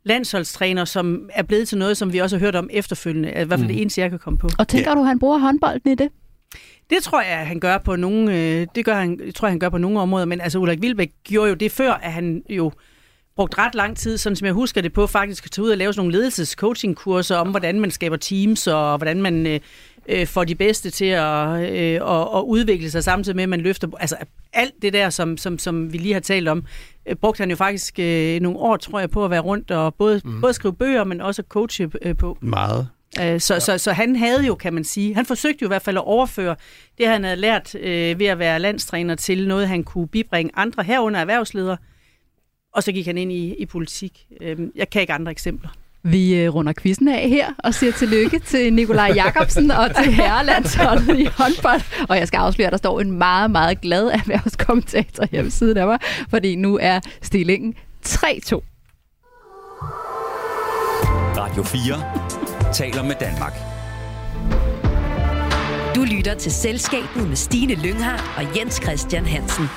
landsholdstræner, som er blevet til noget, som vi også har hørt om efterfølgende. I hvert fald mm. det eneste, jeg kan komme på. Og tænker ja. du, han bruger håndbolden i det? Det tror jeg, han gør på nogle, øh, det gør han, tror jeg, han gør på nogle områder, men altså Ulrik Vilbæk gjorde jo det før, at han jo brugt ret lang tid, sådan som jeg husker det på, faktisk at tage ud og lave sådan nogle ledelses-coaching-kurser om, hvordan man skaber teams, og hvordan man øh, øh, får de bedste til at, øh, at, at udvikle sig, samtidig med, at man løfter... Altså alt det der, som, som, som vi lige har talt om, øh, brugte han jo faktisk øh, nogle år, tror jeg, på at være rundt og både, mm. både skrive bøger, men også coache øh, på. Meget. Øh, Så, ja. så, så han havde jo, kan man sige, han forsøgte jo i hvert fald at overføre det, han havde lært øh, ved at være landstræner til noget, han kunne bibringe andre herunder erhvervsledere. Og så gik han ind i, i politik. Øh, jeg kan ikke andre eksempler. Vi øh, runder quizzen af her og siger tillykke til Nikolaj Jakobsen og til herrelandsholdet i håndbold. Og jeg skal afsløre, at der står en meget, meget glad erhvervskommentator her ved siden af mig, fordi nu er stillingen 3-2. Radio 4 taler med Danmark. Du lytter til Selskabet med Stine Lynghardt og Jens Christian Hansen.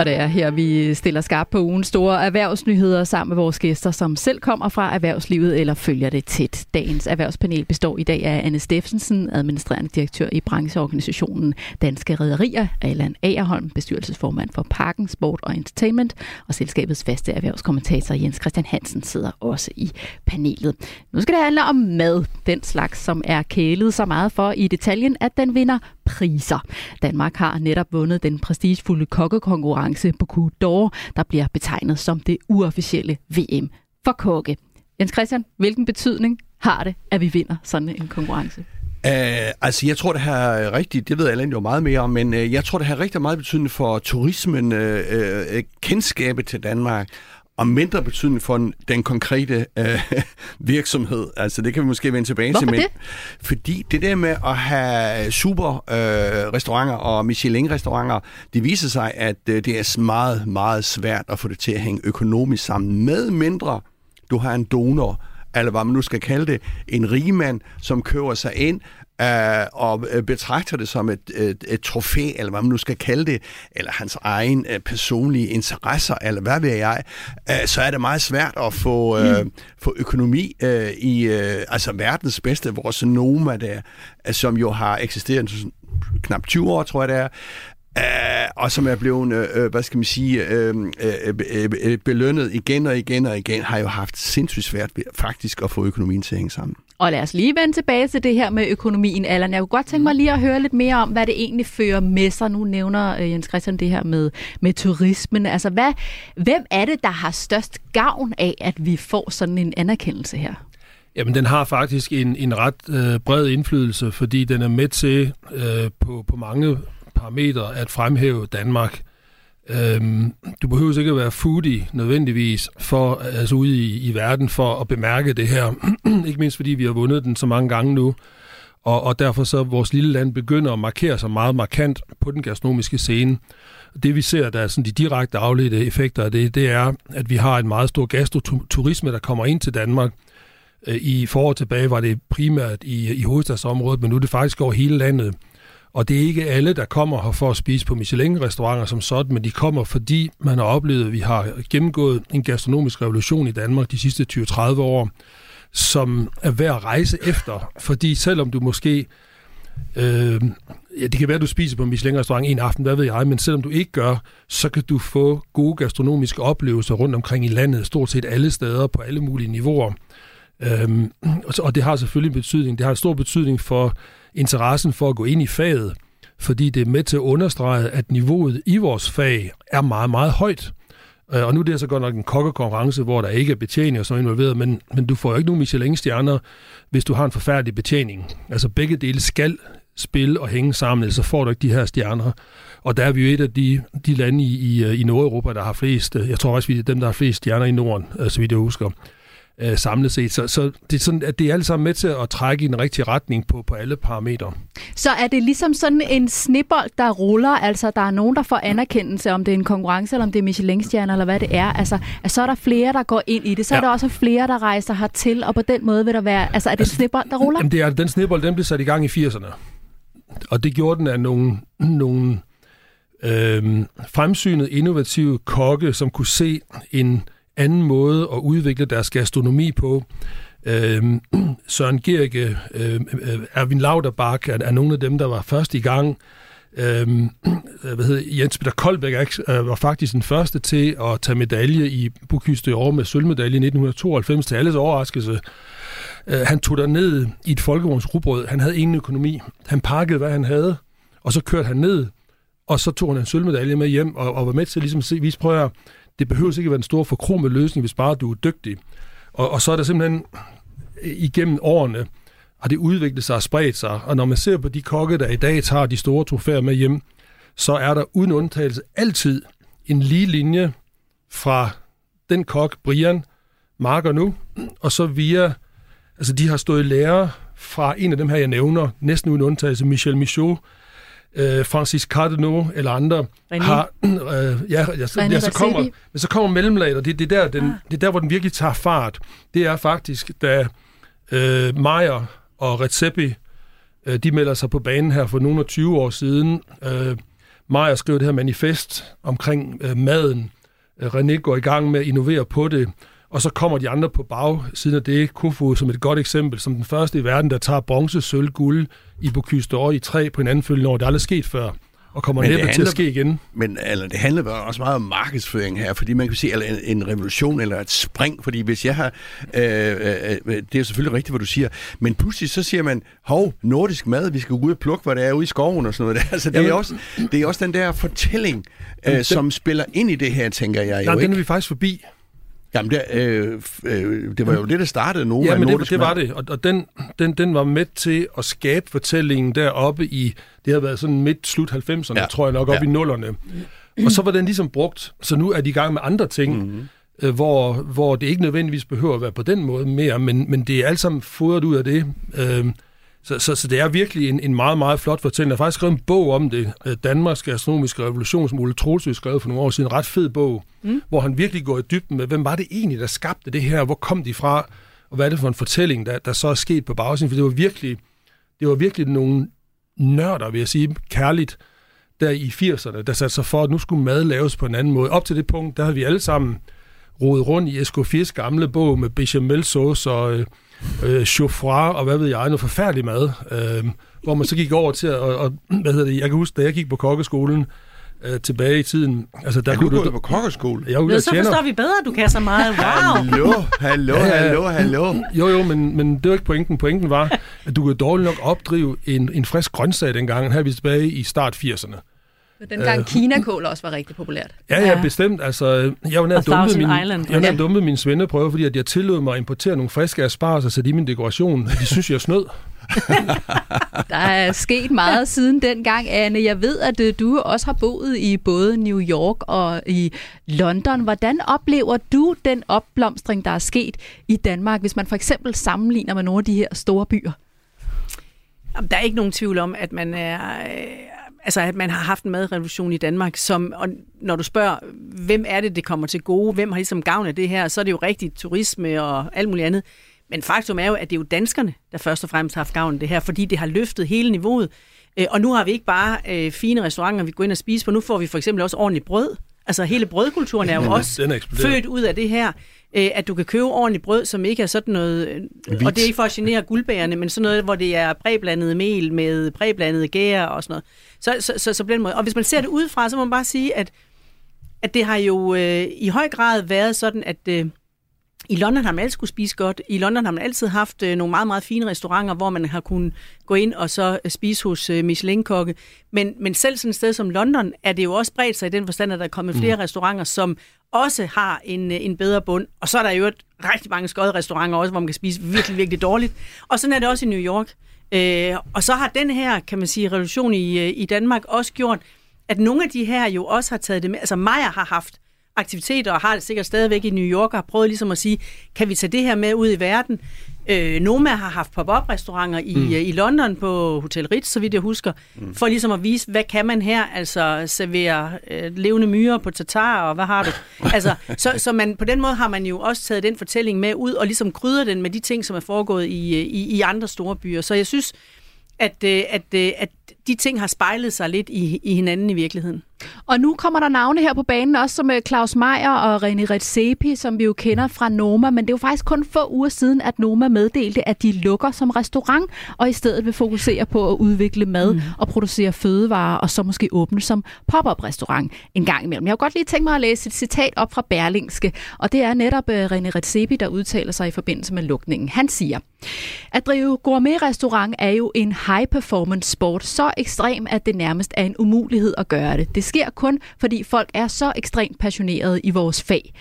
Og det er her, vi stiller skarp på ugens store erhvervsnyheder sammen med vores gæster, som selv kommer fra erhvervslivet eller følger det tæt. Dagens erhvervspanel består i dag af Anne Steffensen, administrerende direktør i brancheorganisationen Danske Rederier, Allan Agerholm, bestyrelsesformand for Parken, Sport og Entertainment, og selskabets faste erhvervskommentator Jens Christian Hansen sidder også i panelet. Nu skal det handle om mad, den slags, som er kælet så meget for i detaljen, at den vinder priser. Danmark har netop vundet den prestigefulde kokkekonkurrence på Coup d'Or, der bliver betegnet som det uofficielle VM for kokke. Jens Christian, hvilken betydning har det, at vi vinder sådan en konkurrence? Uh, altså, jeg tror, det har rigtigt, det ved Allan jo meget mere om, men uh, jeg tror, det har rigtig meget betydning for turismen, uh, uh, kendskabet til Danmark, og mindre betydning for den, den konkrete uh, virksomhed. Altså, det kan vi måske vende tilbage Hvorfor til. Men, det? Fordi det der med at have super uh, restauranter og Michelin-restauranter, det viser sig, at uh, det er meget, meget svært at få det til at hænge økonomisk sammen, med mindre du har en donor, eller hvad man nu skal kalde det, en rigmand, som køber sig ind øh, og øh, betragter det som et, et, et trofæ, eller hvad man nu skal kalde det, eller hans egen øh, personlige interesser, eller hvad ved jeg, øh, så er det meget svært at få, øh, få økonomi øh, i øh, altså verdens bedste, vores Noma der, øh, som jo har eksisteret knap 20 år, tror jeg det er, Uh, og som er blevet, uh, hvad skal man sige, uh, uh, uh, belønnet igen og igen og igen, har jo haft sindssygt svært ved faktisk at få økonomien til at hænge sammen. Og lad os lige vende tilbage til det her med økonomien, Allan. Jeg kunne godt tænke mig lige at høre lidt mere om, hvad det egentlig fører med sig. Nu nævner øh, Jens Christian det her med, med turismen. Altså, hvad, hvem er det, der har størst gavn af, at vi får sådan en anerkendelse her? Jamen, den har faktisk en, en ret øh, bred indflydelse, fordi den er med til øh, på, på mange parametre at fremhæve Danmark. Øhm, du behøver ikke at være foodie nødvendigvis for, altså ude i, i verden for at bemærke det her. ikke mindst fordi vi har vundet den så mange gange nu. Og, og derfor så vores lille land begynder at markere sig meget markant på den gastronomiske scene. Det vi ser, der er sådan de direkte afledte effekter af det, det er, at vi har en meget stor gastroturisme, der kommer ind til Danmark. Øh, I forår tilbage var det primært i, i hovedstadsområdet, men nu er det faktisk over hele landet. Og det er ikke alle, der kommer her for at spise på Michelin-restauranter som sådan, men de kommer, fordi man har oplevet, at vi har gennemgået en gastronomisk revolution i Danmark de sidste 20-30 år, som er værd at rejse efter. Fordi selvom du måske... Øh, ja, det kan være, at du spiser på Michelin-restaurant en aften, hvad ved jeg, men selvom du ikke gør, så kan du få gode gastronomiske oplevelser rundt omkring i landet, stort set alle steder, på alle mulige niveauer. Øhm, og det har selvfølgelig betydning. Det har en stor betydning for interessen for at gå ind i faget, fordi det er med til at understrege, at niveauet i vores fag er meget, meget højt. Øh, og nu er det så godt nok en kokkekonkurrence, hvor der ikke er betjeninger så involveret, men, men du får jo ikke nogen Michelin-stjerner, hvis du har en forfærdelig betjening. Altså begge dele skal spille og hænge sammen, så får du ikke de her stjerner. Og der er vi jo et af de, de lande i, i, i Nordeuropa, der har flest, øh, jeg tror også, vi er dem, der har flest stjerner i Norden, øh, så vidt jeg husker øh, samlet set. Så, så det, er sådan, at det er alle sammen med til at trække i den rigtige retning på, på alle parametre. Så er det ligesom sådan en snibbold, der ruller? Altså, der er nogen, der får anerkendelse, om det er en konkurrence, eller om det er Michelin-stjerner, eller hvad det er. Altså, at så er der flere, der går ind i det. Så ja. er der også flere, der rejser hertil, og på den måde vil der være... Altså, er det altså, en snibbold, der ruller? Jamen, det er, den snibbold, den blev sat i gang i 80'erne. Og det gjorde den af nogle, nogle øh, fremsynet, innovative kokke, som kunne se en anden måde at udvikle deres gastronomi på. Øh, Søren Gerke, øhm, øh, Erwin Lauterbach er, er nogle af dem, der var først i gang. Øh, hvad hedder, Jens Peter Koldbæk øh, var faktisk den første til at tage medalje i Bukhyste år med sølvmedalje i 1992 til alles overraskelse. Øh, han tog ned i et folkevognsrubrød. Han havde ingen økonomi. Han pakkede, hvad han havde, og så kørte han ned, og så tog han en sølvmedalje med hjem og, og var med til ligesom at se, vise, prøv at det behøver ikke at være en stor forkromet løsning, hvis bare du er dygtig. Og, og så er der simpelthen øh, igennem årene, har det udviklet sig og spredt sig. Og når man ser på de kokke, der i dag tager de store trofæer med hjem, så er der uden undtagelse altid en lige linje fra den kok, Brian, marker nu, og så via, altså de har stået lærer lære fra en af dem her, jeg nævner, næsten uden undtagelse, Michel Michaud, øh, Francis Cardinaux eller andre René. har... Øh, ja, ja, så, ja, så, kommer, men så kommer mellemlaget, og det, det, er der, den, ah. det er der, hvor den virkelig tager fart. Det er faktisk, da øh, Meyer og Recepi, øh, de melder sig på banen her for nogle af 20 år siden. Øh, Meyer skrev det her manifest omkring øh, maden. Øh, René går i gang med at innovere på det. Og så kommer de andre på bagsiden af det, Kufu som et godt eksempel, som den første i verden, der tager bronze, sølv, guld i Bocuse d'Or i tre på en anden følgende år. Det er aldrig sket før og kommer næppe handler, til at ske igen. Men altså, det handler også meget om markedsføring her, fordi man kan sige, at en, en revolution eller et spring, fordi hvis jeg har, øh, øh, det er selvfølgelig rigtigt, hvad du siger, men pludselig så siger man, hov, nordisk mad, vi skal ud og plukke, hvad det er ude i skoven og sådan noget. Altså, det, Jamen, er også, det er også den der fortælling, øh, den, som spiller ind i det her, tænker jeg nej, jo den ikke. er vi faktisk forbi. Jamen, det, øh, øh, det var jo det, der startede nu. Ja, men det, det var det, og, og den, den, den var med til at skabe fortællingen deroppe i, det har været sådan midt-slut 90'erne, ja. tror jeg nok, op ja. i nullerne. Og så var den ligesom brugt, så nu er de i gang med andre ting, mm-hmm. øh, hvor, hvor det ikke nødvendigvis behøver at være på den måde mere, men, men det er alt sammen fodret ud af det. Øh, så, så, så det er virkelig en, en meget, meget flot fortælling. Jeg har faktisk skrevet en bog om det, øh, Danmarks Astronomiske Revolution, som Ole Troelsø skrev for nogle år siden. En ret fed bog, mm. hvor han virkelig går i dybden med, hvem var det egentlig, der skabte det her? Hvor kom de fra? Og hvad er det for en fortælling, der, der så er sket på bagsiden? For det var virkelig, det var virkelig nogle nørder, vil jeg sige, kærligt, der i 80'erne, der satte sig for, at nu skulle mad laves på en anden måde. Op til det punkt, der havde vi alle sammen rodet rundt i Escofiers gamle bog med bechamel sauce og øh, øh, chaufroid og hvad ved jeg, noget forfærdelig mad. Øh, hvor man så gik over til at, og, og, hvad hedder det, jeg kan huske, da jeg gik på kokkeskolen, øh, tilbage i tiden. Altså, der er kunne du gået på kokkeskole? Jeg er så forstår vi bedre, at du kan så meget. Wow! hallo, hallo, hallo, hallo. Jo, jo, men, men det var ikke pointen. Pointen var, at du kunne dårligt nok opdrive en, en frisk grøntsag dengang. Her er vi tilbage i start 80'erne. Den gang uh, Kina-kål også var rigtig populært. Ja, ja, bestemt. Altså, jeg var nær dumpet min, Island. jeg var nær dumpet min svendeprøve, fordi at jeg tillod mig at importere nogle friske asparges og sætte i min dekoration. De synes, jeg snød. der er sket meget siden dengang, Anne. Jeg ved, at øh, du også har boet i både New York og i London. Hvordan oplever du den opblomstring, der er sket i Danmark, hvis man for eksempel sammenligner med nogle af de her store byer? Der er ikke nogen tvivl om, at man er øh, altså at man har haft en madrevolution i Danmark, som, og når du spørger, hvem er det, det kommer til gode, hvem har ligesom gavn af det her, så er det jo rigtigt turisme og alt muligt andet. Men faktum er jo, at det er jo danskerne, der først og fremmest har haft gavn af det her, fordi det har løftet hele niveauet. Øh, og nu har vi ikke bare øh, fine restauranter, vi går ind og spiser på, nu får vi for eksempel også ordentligt brød. Altså hele brødkulturen er jo også er født ud af det her, øh, at du kan købe ordentligt brød, som ikke er sådan noget, Hvidt. og det er ikke for at genere guldbærerne, men sådan noget, hvor det er præblandet mel med præblandet gær og sådan noget. Så, så, så, så på den måde. Og hvis man ser det udefra, så må man bare sige, at, at det har jo øh, i høj grad været sådan, at øh, i London har man altid kunne spise godt. I London har man altid haft øh, nogle meget, meget fine restauranter, hvor man har kunnet gå ind og så øh, spise hos øh, Michelin-kokke. Men, men selv sådan et sted som London er det jo også bredt sig i den forstand, at der er kommet flere mm. restauranter, som også har en, en bedre bund. Og så er der jo et rigtig mange skøde restauranter også, hvor man kan spise virkelig, virkelig dårligt. Og sådan er det også i New York. Øh, og så har den her, kan man sige, revolution i, i Danmark også gjort, at nogle af de her jo også har taget det med. Altså Maja har haft aktiviteter, og har det sikkert stadigvæk i New York, og har prøvet ligesom at sige, kan vi tage det her med ud i verden? Øh, Noma har haft pop-up-restauranter i, mm. i London på Hotel Ritz, så vidt jeg husker, mm. for ligesom at vise, hvad kan man her? Altså servere øh, levende myrer på tatar, og hvad har du? altså, så, så man, på den måde har man jo også taget den fortælling med ud, og ligesom krydder den med de ting, som er foregået i, øh, i, i andre store byer. Så jeg synes, at, øh, at, øh, at de ting har spejlet sig lidt i, i hinanden i virkeligheden. Og nu kommer der navne her på banen, også som øh, Claus Meier og René Redzepi, som vi jo kender fra Noma, men det er jo faktisk kun få uger siden, at Noma meddelte, at de lukker som restaurant, og i stedet vil fokusere på at udvikle mad mm. og producere fødevarer, og så måske åbne som pop-up restaurant en gang imellem. Jeg har godt lige tænkt mig at læse et citat op fra Berlingske, og det er netop uh, René Redzepi, der udtaler sig i forbindelse med lukningen. Han siger, at drive gourmet-restaurant er jo en high-performance sport, så ekstrem, at det nærmest er en umulighed at gøre det. Det sker kun, fordi folk er så ekstremt passionerede i vores fag.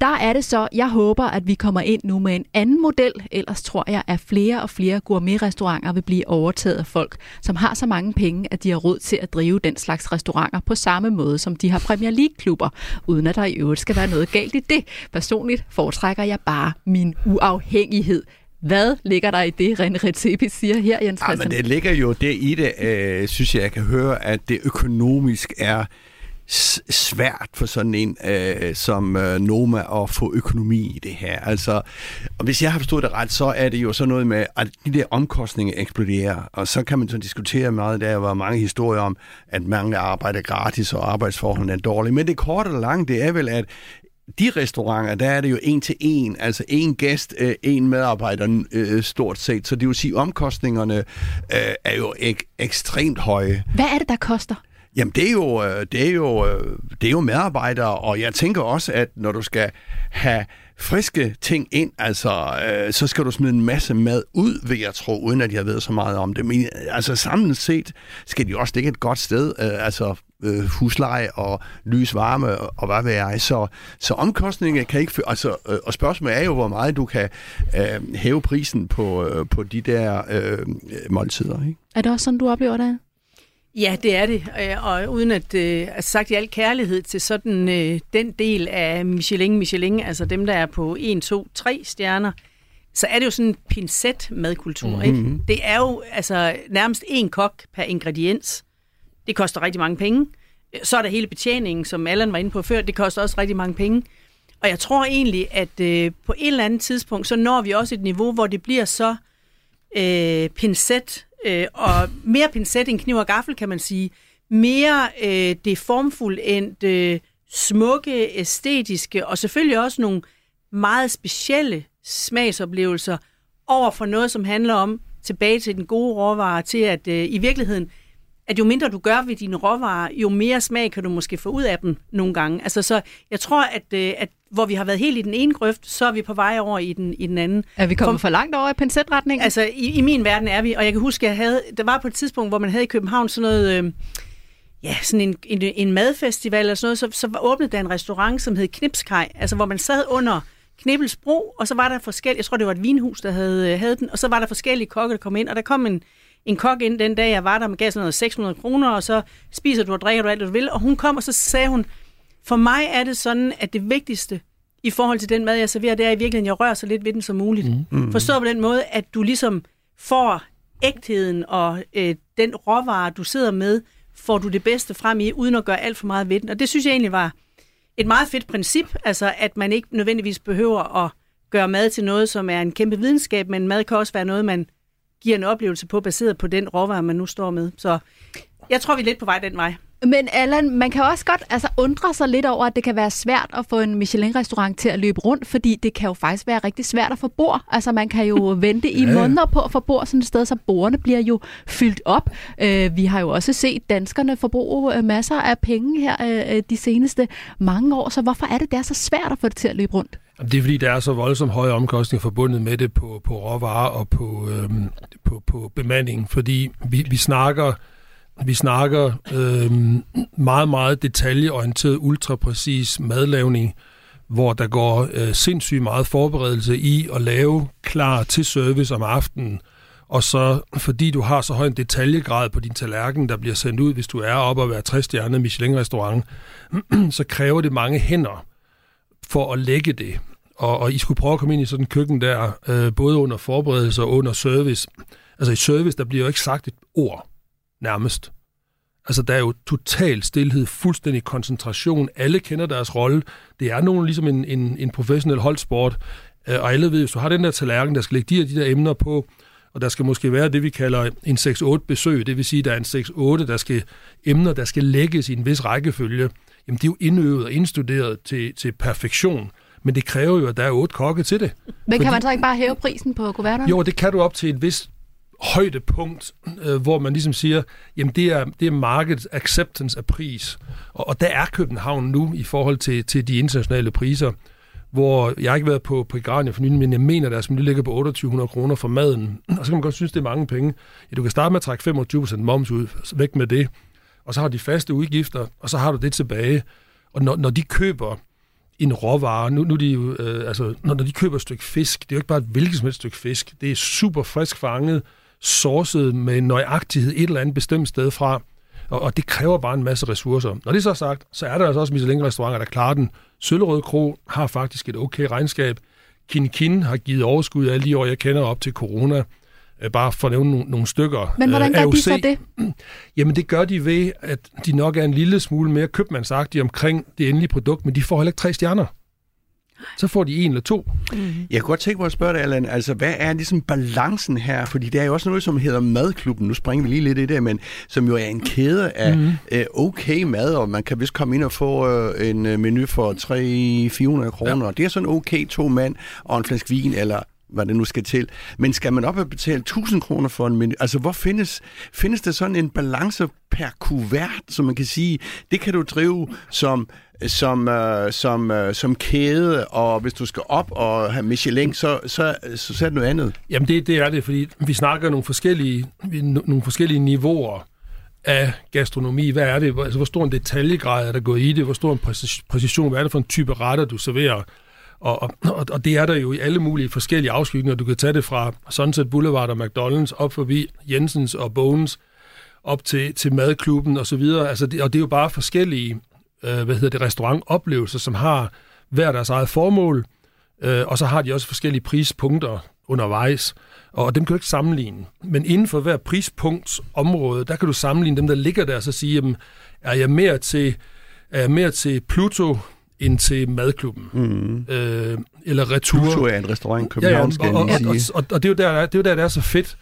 Der er det så, jeg håber, at vi kommer ind nu med en anden model. Ellers tror jeg, at flere og flere gourmet-restauranter vil blive overtaget af folk, som har så mange penge, at de har råd til at drive den slags restauranter på samme måde, som de har Premier League-klubber, uden at der i øvrigt skal være noget galt i det. Personligt foretrækker jeg bare min uafhængighed hvad ligger der i det, René Redzepi siger her, Jens Christian? Ja, men det ligger jo det i det, øh, synes jeg, jeg kan høre, at det økonomisk er svært for sådan en øh, som øh, Noma at få økonomi i det her. Altså, og hvis jeg har forstået det ret, så er det jo sådan noget med, at de der omkostninger eksploderer, og så kan man så diskutere meget, der var mange historier om, at mange arbejder gratis, og arbejdsforholdene er dårlige. Men det korte og lange, det er vel, at de restauranter, der er det jo en til en, altså en gæst, øh, en medarbejder øh, stort set. Så det vil sige, omkostningerne øh, er jo ek- ekstremt høje. Hvad er det, der koster? Jamen, det er, jo, det, er jo, det er jo medarbejdere, og jeg tænker også, at når du skal have friske ting ind, altså, øh, så skal du smide en masse mad ud, vil jeg tro, uden at jeg ved så meget om det. Men altså, samlet set skal de også ligge et godt sted, øh, altså øh, husleje og lys, varme og, og hvad ved jeg. Så, så omkostninger kan ikke... Altså, øh, og spørgsmålet er jo, hvor meget du kan øh, hæve prisen på, øh, på de der øh, måltider. Ikke? Er det også sådan, du oplever det? Ja, det er det. Øh, og uden at øh, altså sagt i al kærlighed til sådan øh, den del af Michelin, Michelin, altså dem, der er på 1, 2, 3 stjerner, så er det jo sådan en pincet madkultur. Mm-hmm. Ikke? Det er jo altså nærmest en kok per ingrediens. Det koster rigtig mange penge. Så er der hele betjeningen, som Allan var inde på før. Det koster også rigtig mange penge. Og jeg tror egentlig, at øh, på et eller andet tidspunkt, så når vi også et niveau, hvor det bliver så øh, pincet, øh, og mere pincet end kniv og gaffel, kan man sige. Mere øh, det formfulde end øh, smukke, æstetiske, og selvfølgelig også nogle meget specielle smagsoplevelser over for noget, som handler om tilbage til den gode råvare, til at øh, i virkeligheden, at jo mindre du gør ved dine råvarer, jo mere smag kan du måske få ud af dem nogle gange. Altså, så jeg tror, at, øh, at hvor vi har været helt i den ene grøft, så er vi på vej over i den, i den anden. Er vi kommet for, for langt over i pincetretningen? Altså, i, i min verden er vi, og jeg kan huske, at jeg havde, der var på et tidspunkt, hvor man havde i København sådan noget... Øh, ja, sådan en, en, en madfestival eller sådan noget, så, så åbnede der en restaurant, som hed Knipskaj, altså hvor man sad under Knibbelsbro, og så var der forskellige, jeg tror det var et vinhus, der havde, havde den, og så var der forskellige kokke, der kom ind, og der kom en, en kok ind den dag, jeg var der, med gav sådan noget 600 kroner, og så spiser du og drikker du alt, du vil, og hun kom, og så sagde hun, for mig er det sådan, at det vigtigste i forhold til den mad, jeg serverer, det er i virkeligheden, at jeg rører så lidt ved den som muligt. Mm. Mm. Forstå på den måde, at du ligesom får ægtheden og øh, den råvare, du sidder med, får du det bedste frem i, uden at gøre alt for meget ved den. Og det synes jeg egentlig var et meget fedt princip, altså at man ikke nødvendigvis behøver at gøre mad til noget, som er en kæmpe videnskab, men mad kan også være noget, man giver en oplevelse på, baseret på den råvare, man nu står med. Så jeg tror, vi er lidt på vej den vej. Men Allan, man kan også godt altså, undre sig lidt over, at det kan være svært at få en Michelin-restaurant til at løbe rundt, fordi det kan jo faktisk være rigtig svært at få bord. Altså man kan jo vente i ja. måneder på at få bord sådan et sted, så bordene bliver jo fyldt op. Uh, vi har jo også set danskerne forbruge uh, masser af penge her uh, de seneste mange år, så hvorfor er det, det er så svært at få det til at løbe rundt? Det er fordi, der er så voldsomt høje omkostninger forbundet med det på, på råvarer og på, øhm, på, på bemanding, fordi vi, vi snakker vi snakker øhm, meget, meget detaljeorienteret, ultrapræcis madlavning, hvor der går øh, sindssygt meget forberedelse i at lave klar til service om aftenen. Og så, fordi du har så høj en detaljegrad på din tallerken, der bliver sendt ud, hvis du er oppe og være 60 stjernet Michelin-restaurant, så kræver det mange hænder for at lægge det. Og, og I skulle prøve at komme ind i sådan en køkken der, øh, både under forberedelse og under service. Altså i service, der bliver jo ikke sagt et ord nærmest. Altså, der er jo total stillhed, fuldstændig koncentration. Alle kender deres rolle. Det er nogen ligesom en, en, en professionel holdsport. Øh, og alle ved, hvis du har den der tallerken, der skal lægge de her, de der emner på, og der skal måske være det, vi kalder en 6-8 besøg, det vil sige, der er en 6-8, der skal emner, der skal lægges i en vis rækkefølge. Jamen, det er jo indøvet og indstuderet til, til perfektion. Men det kræver jo, at der er otte kokke til det. Men kan Fordi, man så ikke bare hæve prisen på kuverterne? Jo, det kan du op til et vis højdepunkt, øh, hvor man ligesom siger, jamen det er, det er markets acceptance af pris. Og, og der er København nu i forhold til, til de internationale priser, hvor jeg har ikke været på, på Grania for nylig, men jeg mener, at deres menu ligger på 2800 kroner for maden. Og så kan man godt synes, det er mange penge. Ja, du kan starte med at trække 25% moms ud, væk med det. Og så har de faste udgifter, og så har du det tilbage. Og når, når de køber en råvare. Nu, nu de jo, øh, altså, når, når de køber et stykke fisk, det er jo ikke bare et hvilket som helst stykke fisk. Det er super frisk fanget, sourcet med nøjagtighed et eller andet bestemt sted fra, og, og det kræver bare en masse ressourcer. Når det er så sagt, så er der altså også Michelin-restauranter, der klarer den. Søllerød Kro har faktisk et okay regnskab. Kin Kin har givet overskud alle de år, jeg kender op til corona. Øh, bare for at nævne nogle, nogle stykker. Men hvordan gør AOC, de så det? Jamen det gør de ved, at de nok er en lille smule mere købmandsagtige omkring det endelige produkt, men de får heller ikke tre stjerner så får de en eller to. Mm-hmm. Jeg kunne godt tænke mig at spørge dig, Allan, altså hvad er ligesom balancen her? Fordi der er jo også noget, som hedder Madklubben, nu springer vi lige lidt i det, men som jo er en kæde af mm-hmm. øh, okay mad, og man kan vist komme ind og få øh, en øh, menu for 300-400 kroner. Ja. Det er sådan okay to mand og en flaske vin, eller hvad det nu skal til. Men skal man op og betale 1000 kroner for en menu? Altså, hvor findes, findes der sådan en balance per kuvert, som man kan sige, det kan du drive som som, øh, som, øh, som kæde, og hvis du skal op og have Michelin, så, så, så, så er det noget andet. Jamen det, det er det, fordi vi snakker nogle forskellige, nogle forskellige niveauer af gastronomi. Hvad er det? Altså, hvor stor en detaljegrad er der gået i det? Hvor stor en præcision? Hvad er det for en type retter, du serverer? Og, og, og det er der jo i alle mulige forskellige afskygninger. Du kan tage det fra Sunset Boulevard og McDonald's op forbi Jensens og Bones op til, til madklubben og så videre. Altså det, og det er jo bare forskellige øh, hvad hedder det, restaurantoplevelser, som har hver deres eget formål, øh, og så har de også forskellige prispunkter undervejs, og dem kan du ikke sammenligne. Men inden for hver prispunktsområde, der kan du sammenligne dem, der ligger der, og så sige, jamen, er jeg mere til, er jeg mere til Pluto end til madklubben. Mm. Øh, eller Retur. Pluto er en restaurant i København, ja, ja, og, og, og, og, og, og det, er jo der, det er jo der, det er så fedt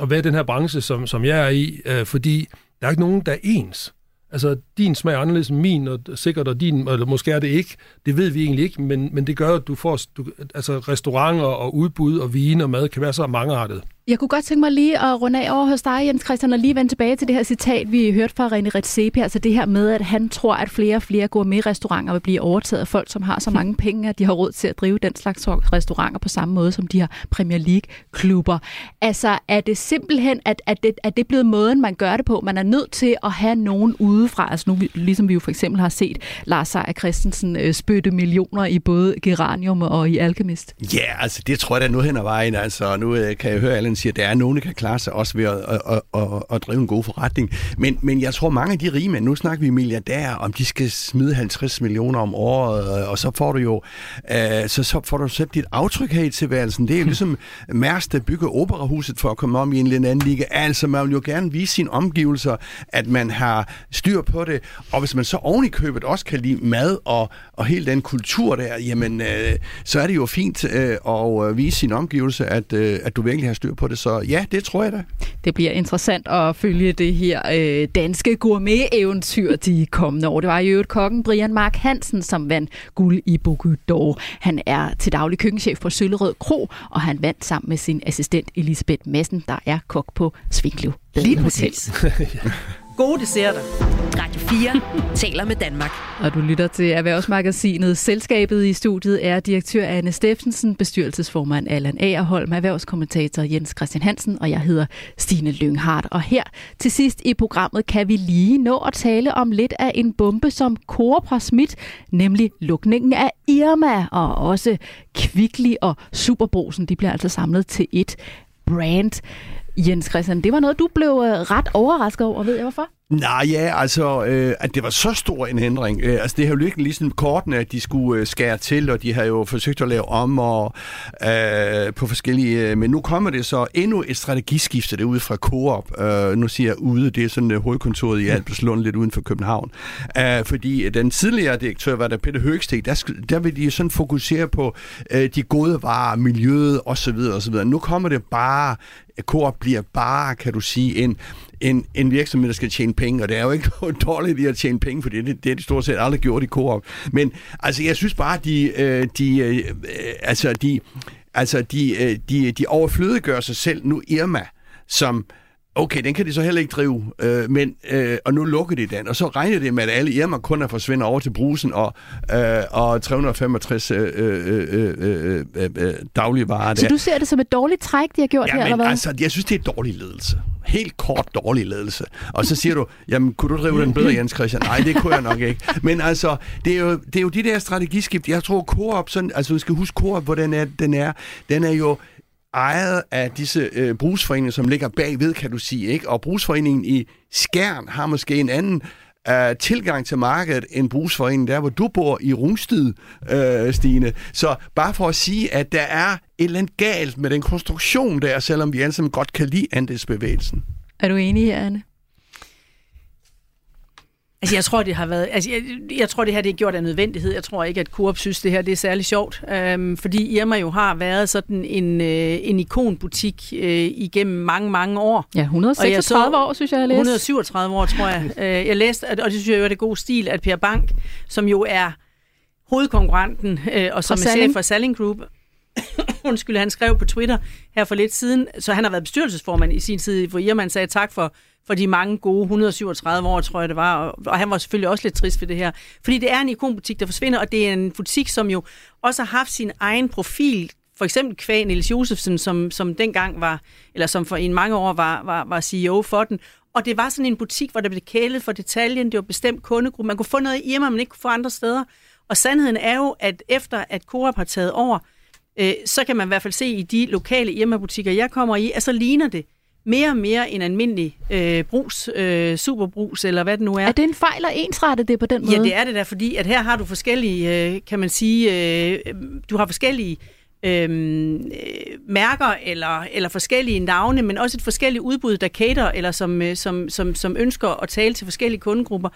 at være i den her branche, som, som jeg er i, øh, fordi der er ikke nogen, der er ens. Altså, din smag er anderledes end min, og sikkert, og din, eller måske er det ikke. Det ved vi egentlig ikke, men, men det gør, at du får, du, altså restauranter og udbud og vin og mad kan være så mangeartet. Jeg kunne godt tænke mig lige at runde af over hos dig, Jens Christian, og lige vende tilbage til det her citat, vi hørte fra René Redzepi, altså det her med, at han tror, at flere og flere gourmet-restauranter vil blive overtaget af folk, som har så mange penge, at de har råd til at drive den slags restauranter på samme måde, som de har Premier League-klubber. Altså, er det simpelthen, at, at, det, at det er blevet måden, man gør det på? Man er nødt til at have nogen udefra, altså nu, ligesom vi jo for eksempel har set Lars Seier Christensen øh, spytte millioner i både Geranium og i Alchemist. Ja, yeah, altså det tror jeg da nu hen ad vejen. Altså nu øh, kan jeg høre, at siger, der er nogen, der kan klare sig også ved at, at, at, at, at drive en god forretning. Men, men jeg tror, mange af de rige mænd, nu snakker vi milliardærer, om de skal smide 50 millioner om året, og så får du jo øh, så, så får du selv dit aftryk her i tilværelsen. Det er jo ligesom Mærsk, der bygger operahuset for at komme om i en eller anden liga. Altså, man vil jo gerne vise sine omgivelser, at man har styr på det. Og hvis man så oven i købet også kan lide mad og, og hele den kultur der, jamen, øh, så er det jo fint øh, at vise sin omgivelse, at, øh, at du virkelig har styr på det. Så ja, det tror jeg da. Det bliver interessant at følge det her øh, danske gourmet-eventyr de kommende år. Det var jo et kokken Brian Mark Hansen, som vandt guld i Bogudor. Han er til daglig køkkenchef på Søllerød Kro, og han vandt sammen med sin assistent Elisabeth Madsen, der er kok på Svinkløv. Lige præcis. Gode desserter. Radio 4 taler med Danmark. Og du lytter til Erhvervsmagasinet. Selskabet i studiet er direktør Anne Steffensen, bestyrelsesformand Allan Agerholm, erhvervskommentator Jens Christian Hansen, og jeg hedder Stine Lynghardt. Og her til sidst i programmet kan vi lige nå at tale om lidt af en bombe, som Coop har smidt, nemlig lukningen af Irma, og også Kvickly og Superbrosen. De bliver altså samlet til et brand. Jens Christian, det var noget, du blev øh, ret overrasket over. Ved jeg hvorfor? Nej, ja, altså, øh, at det var så stor en ændring. Øh, altså, det har jo ikke ligesom kortene, at de skulle øh, skære til, og de har jo forsøgt at lave om og, øh, på forskellige... Øh, men nu kommer det så endnu et strategiskifte derude fra Coop. Øh, nu siger jeg ude, det er sådan øh, hovedkontoret i Albertslund, lidt uden for København. Øh, fordi den tidligere direktør var der Peter Høgsteg, der, der vil de sådan fokusere på øh, de gode varer, miljøet osv. osv. Nu kommer det bare Coop bliver bare, kan du sige, en, en, en virksomhed, der skal tjene penge, og det er jo ikke noget dårligt i at tjene penge, for det, det, det er de stort set aldrig gjort i Coop. Men altså, jeg synes bare, de, øh, de, øh, altså, de, altså, de, øh, de, de overflødiggør sig selv nu Irma, som Okay, den kan de så heller ikke drive, øh, men, øh, og nu lukker de den. Og så regner det med, at alle Irma kunder forsvinder over til brusen, og, øh, og 365 øh, øh, øh, øh, øh, dagligvarer. Så du ser det som et dårligt træk, de har gjort ja, her, men, eller hvad? altså, jeg synes, det er dårlig ledelse. Helt kort dårlig ledelse. Og så siger du, jamen, kunne du drive den bedre, Jens Christian? Nej, det kunne jeg nok ikke. Men altså, det er jo, det er jo de der strategiskift. Jeg tror, Coop, sådan, altså, du skal huske Coop, hvordan er, den er. Den er jo ejet af disse øh, brugsforeninger, som ligger bagved, kan du sige. ikke? Og brugsforeningen i Skjern har måske en anden øh, tilgang til markedet end brugsforeningen der, hvor du bor i Rungsted, øh, Stine. Så bare for at sige, at der er et eller andet galt med den konstruktion der, selvom vi alle sammen godt kan lide andelsbevægelsen. Er du enig her, Anne? Altså, jeg tror, det har været... Altså, jeg, jeg tror, det her det er gjort af nødvendighed. Jeg tror ikke, at Coop synes, det her det er særlig sjovt. Øhm, fordi Irma jo har været sådan en, øh, en ikonbutik øh, igennem mange, mange år. Ja, 136 år, synes jeg, jeg læste. 137 år, tror jeg. øh, jeg læste, og det synes jeg jo er det god stil, at Per Bank, som jo er hovedkonkurrenten, øh, og som er chef for Salling Group, undskyld, han skrev på Twitter her for lidt siden, så han har været bestyrelsesformand i sin tid, hvor Irma sagde tak for for de mange gode 137 år, tror jeg det var. Og, og han var selvfølgelig også lidt trist ved det her. Fordi det er en ikonbutik, der forsvinder, og det er en butik, som jo også har haft sin egen profil. For eksempel kvæg Niels Josefsen, som, som dengang var, eller som for en mange år var, var, var CEO for den. Og det var sådan en butik, hvor der blev kælet for detaljen. Det var bestemt kundegruppe. Man kunne få noget i Irma, man ikke kunne få andre steder. Og sandheden er jo, at efter at Coop har taget over, øh, så kan man i hvert fald se i de lokale Irma-butikker, jeg kommer i, at så ligner det mere og mere en almindelig øh, brus, øh, superbrus, eller hvad det nu er. Er det en fejl at ensrette det på den måde? Ja, det er det da, fordi at her har du forskellige, øh, kan man sige, øh, du har forskellige øh, mærker eller, eller forskellige navne, men også et forskelligt udbud, der cater, eller som, øh, som, som, som ønsker at tale til forskellige kundegrupper.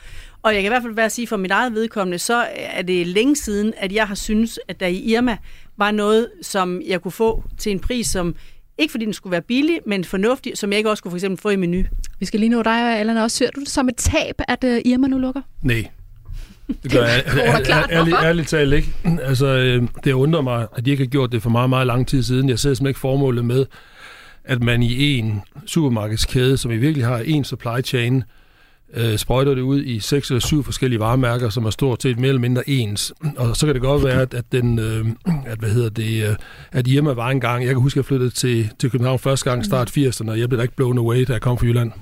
Og jeg kan i hvert fald være at sige, for mit eget vedkommende, så er det længe siden, at jeg har synes, at der i Irma var noget, som jeg kunne få til en pris, som ikke fordi den skulle være billig, men fornuftig, som jeg ikke også kunne for eksempel få i menu. Vi skal lige nå dig, Allan, også. Ser du det som et tab, at uh, Irma nu lukker? Nej. Det gør jeg ærligt, ærligt talt ikke. Altså, øh, det undrer mig, at de ikke har gjort det for meget, meget lang tid siden. Jeg ser simpelthen ikke formålet med, at man i en supermarkedskæde, som i virkelig har en supply chain, øh, sprøjter det ud i seks eller syv forskellige varemærker, som er stort set mere eller mindre ens. Og så kan det godt være, at, at den, øh, at, hvad hedder det, øh, at Irma var engang, jeg kan huske, at jeg flyttede til, til København første gang start 80'erne, og jeg blev da ikke blown away, da jeg kom fra Jylland.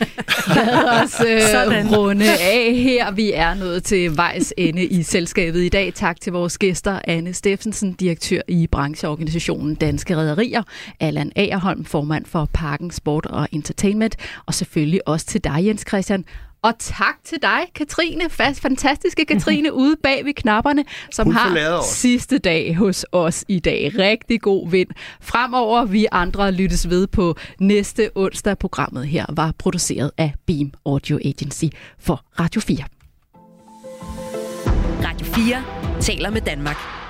Lad os øh, runde af her. Vi er nået til vejs ende i selskabet i dag. Tak til vores gæster, Anne Steffensen, direktør i brancheorganisationen Danske Rederier, Allan Agerholm, formand for Parken Sport og Entertainment, og selvfølgelig også til dig, Jens Christian, og tak til dig, Katrine, fast fantastiske Katrine, ude bag ved knapperne, som Hun har sidste dag hos os i dag. Rigtig god vind. Fremover, vi andre lyttes ved på næste onsdag. Programmet her var produceret af Beam Audio Agency for Radio 4. Radio 4 taler med Danmark.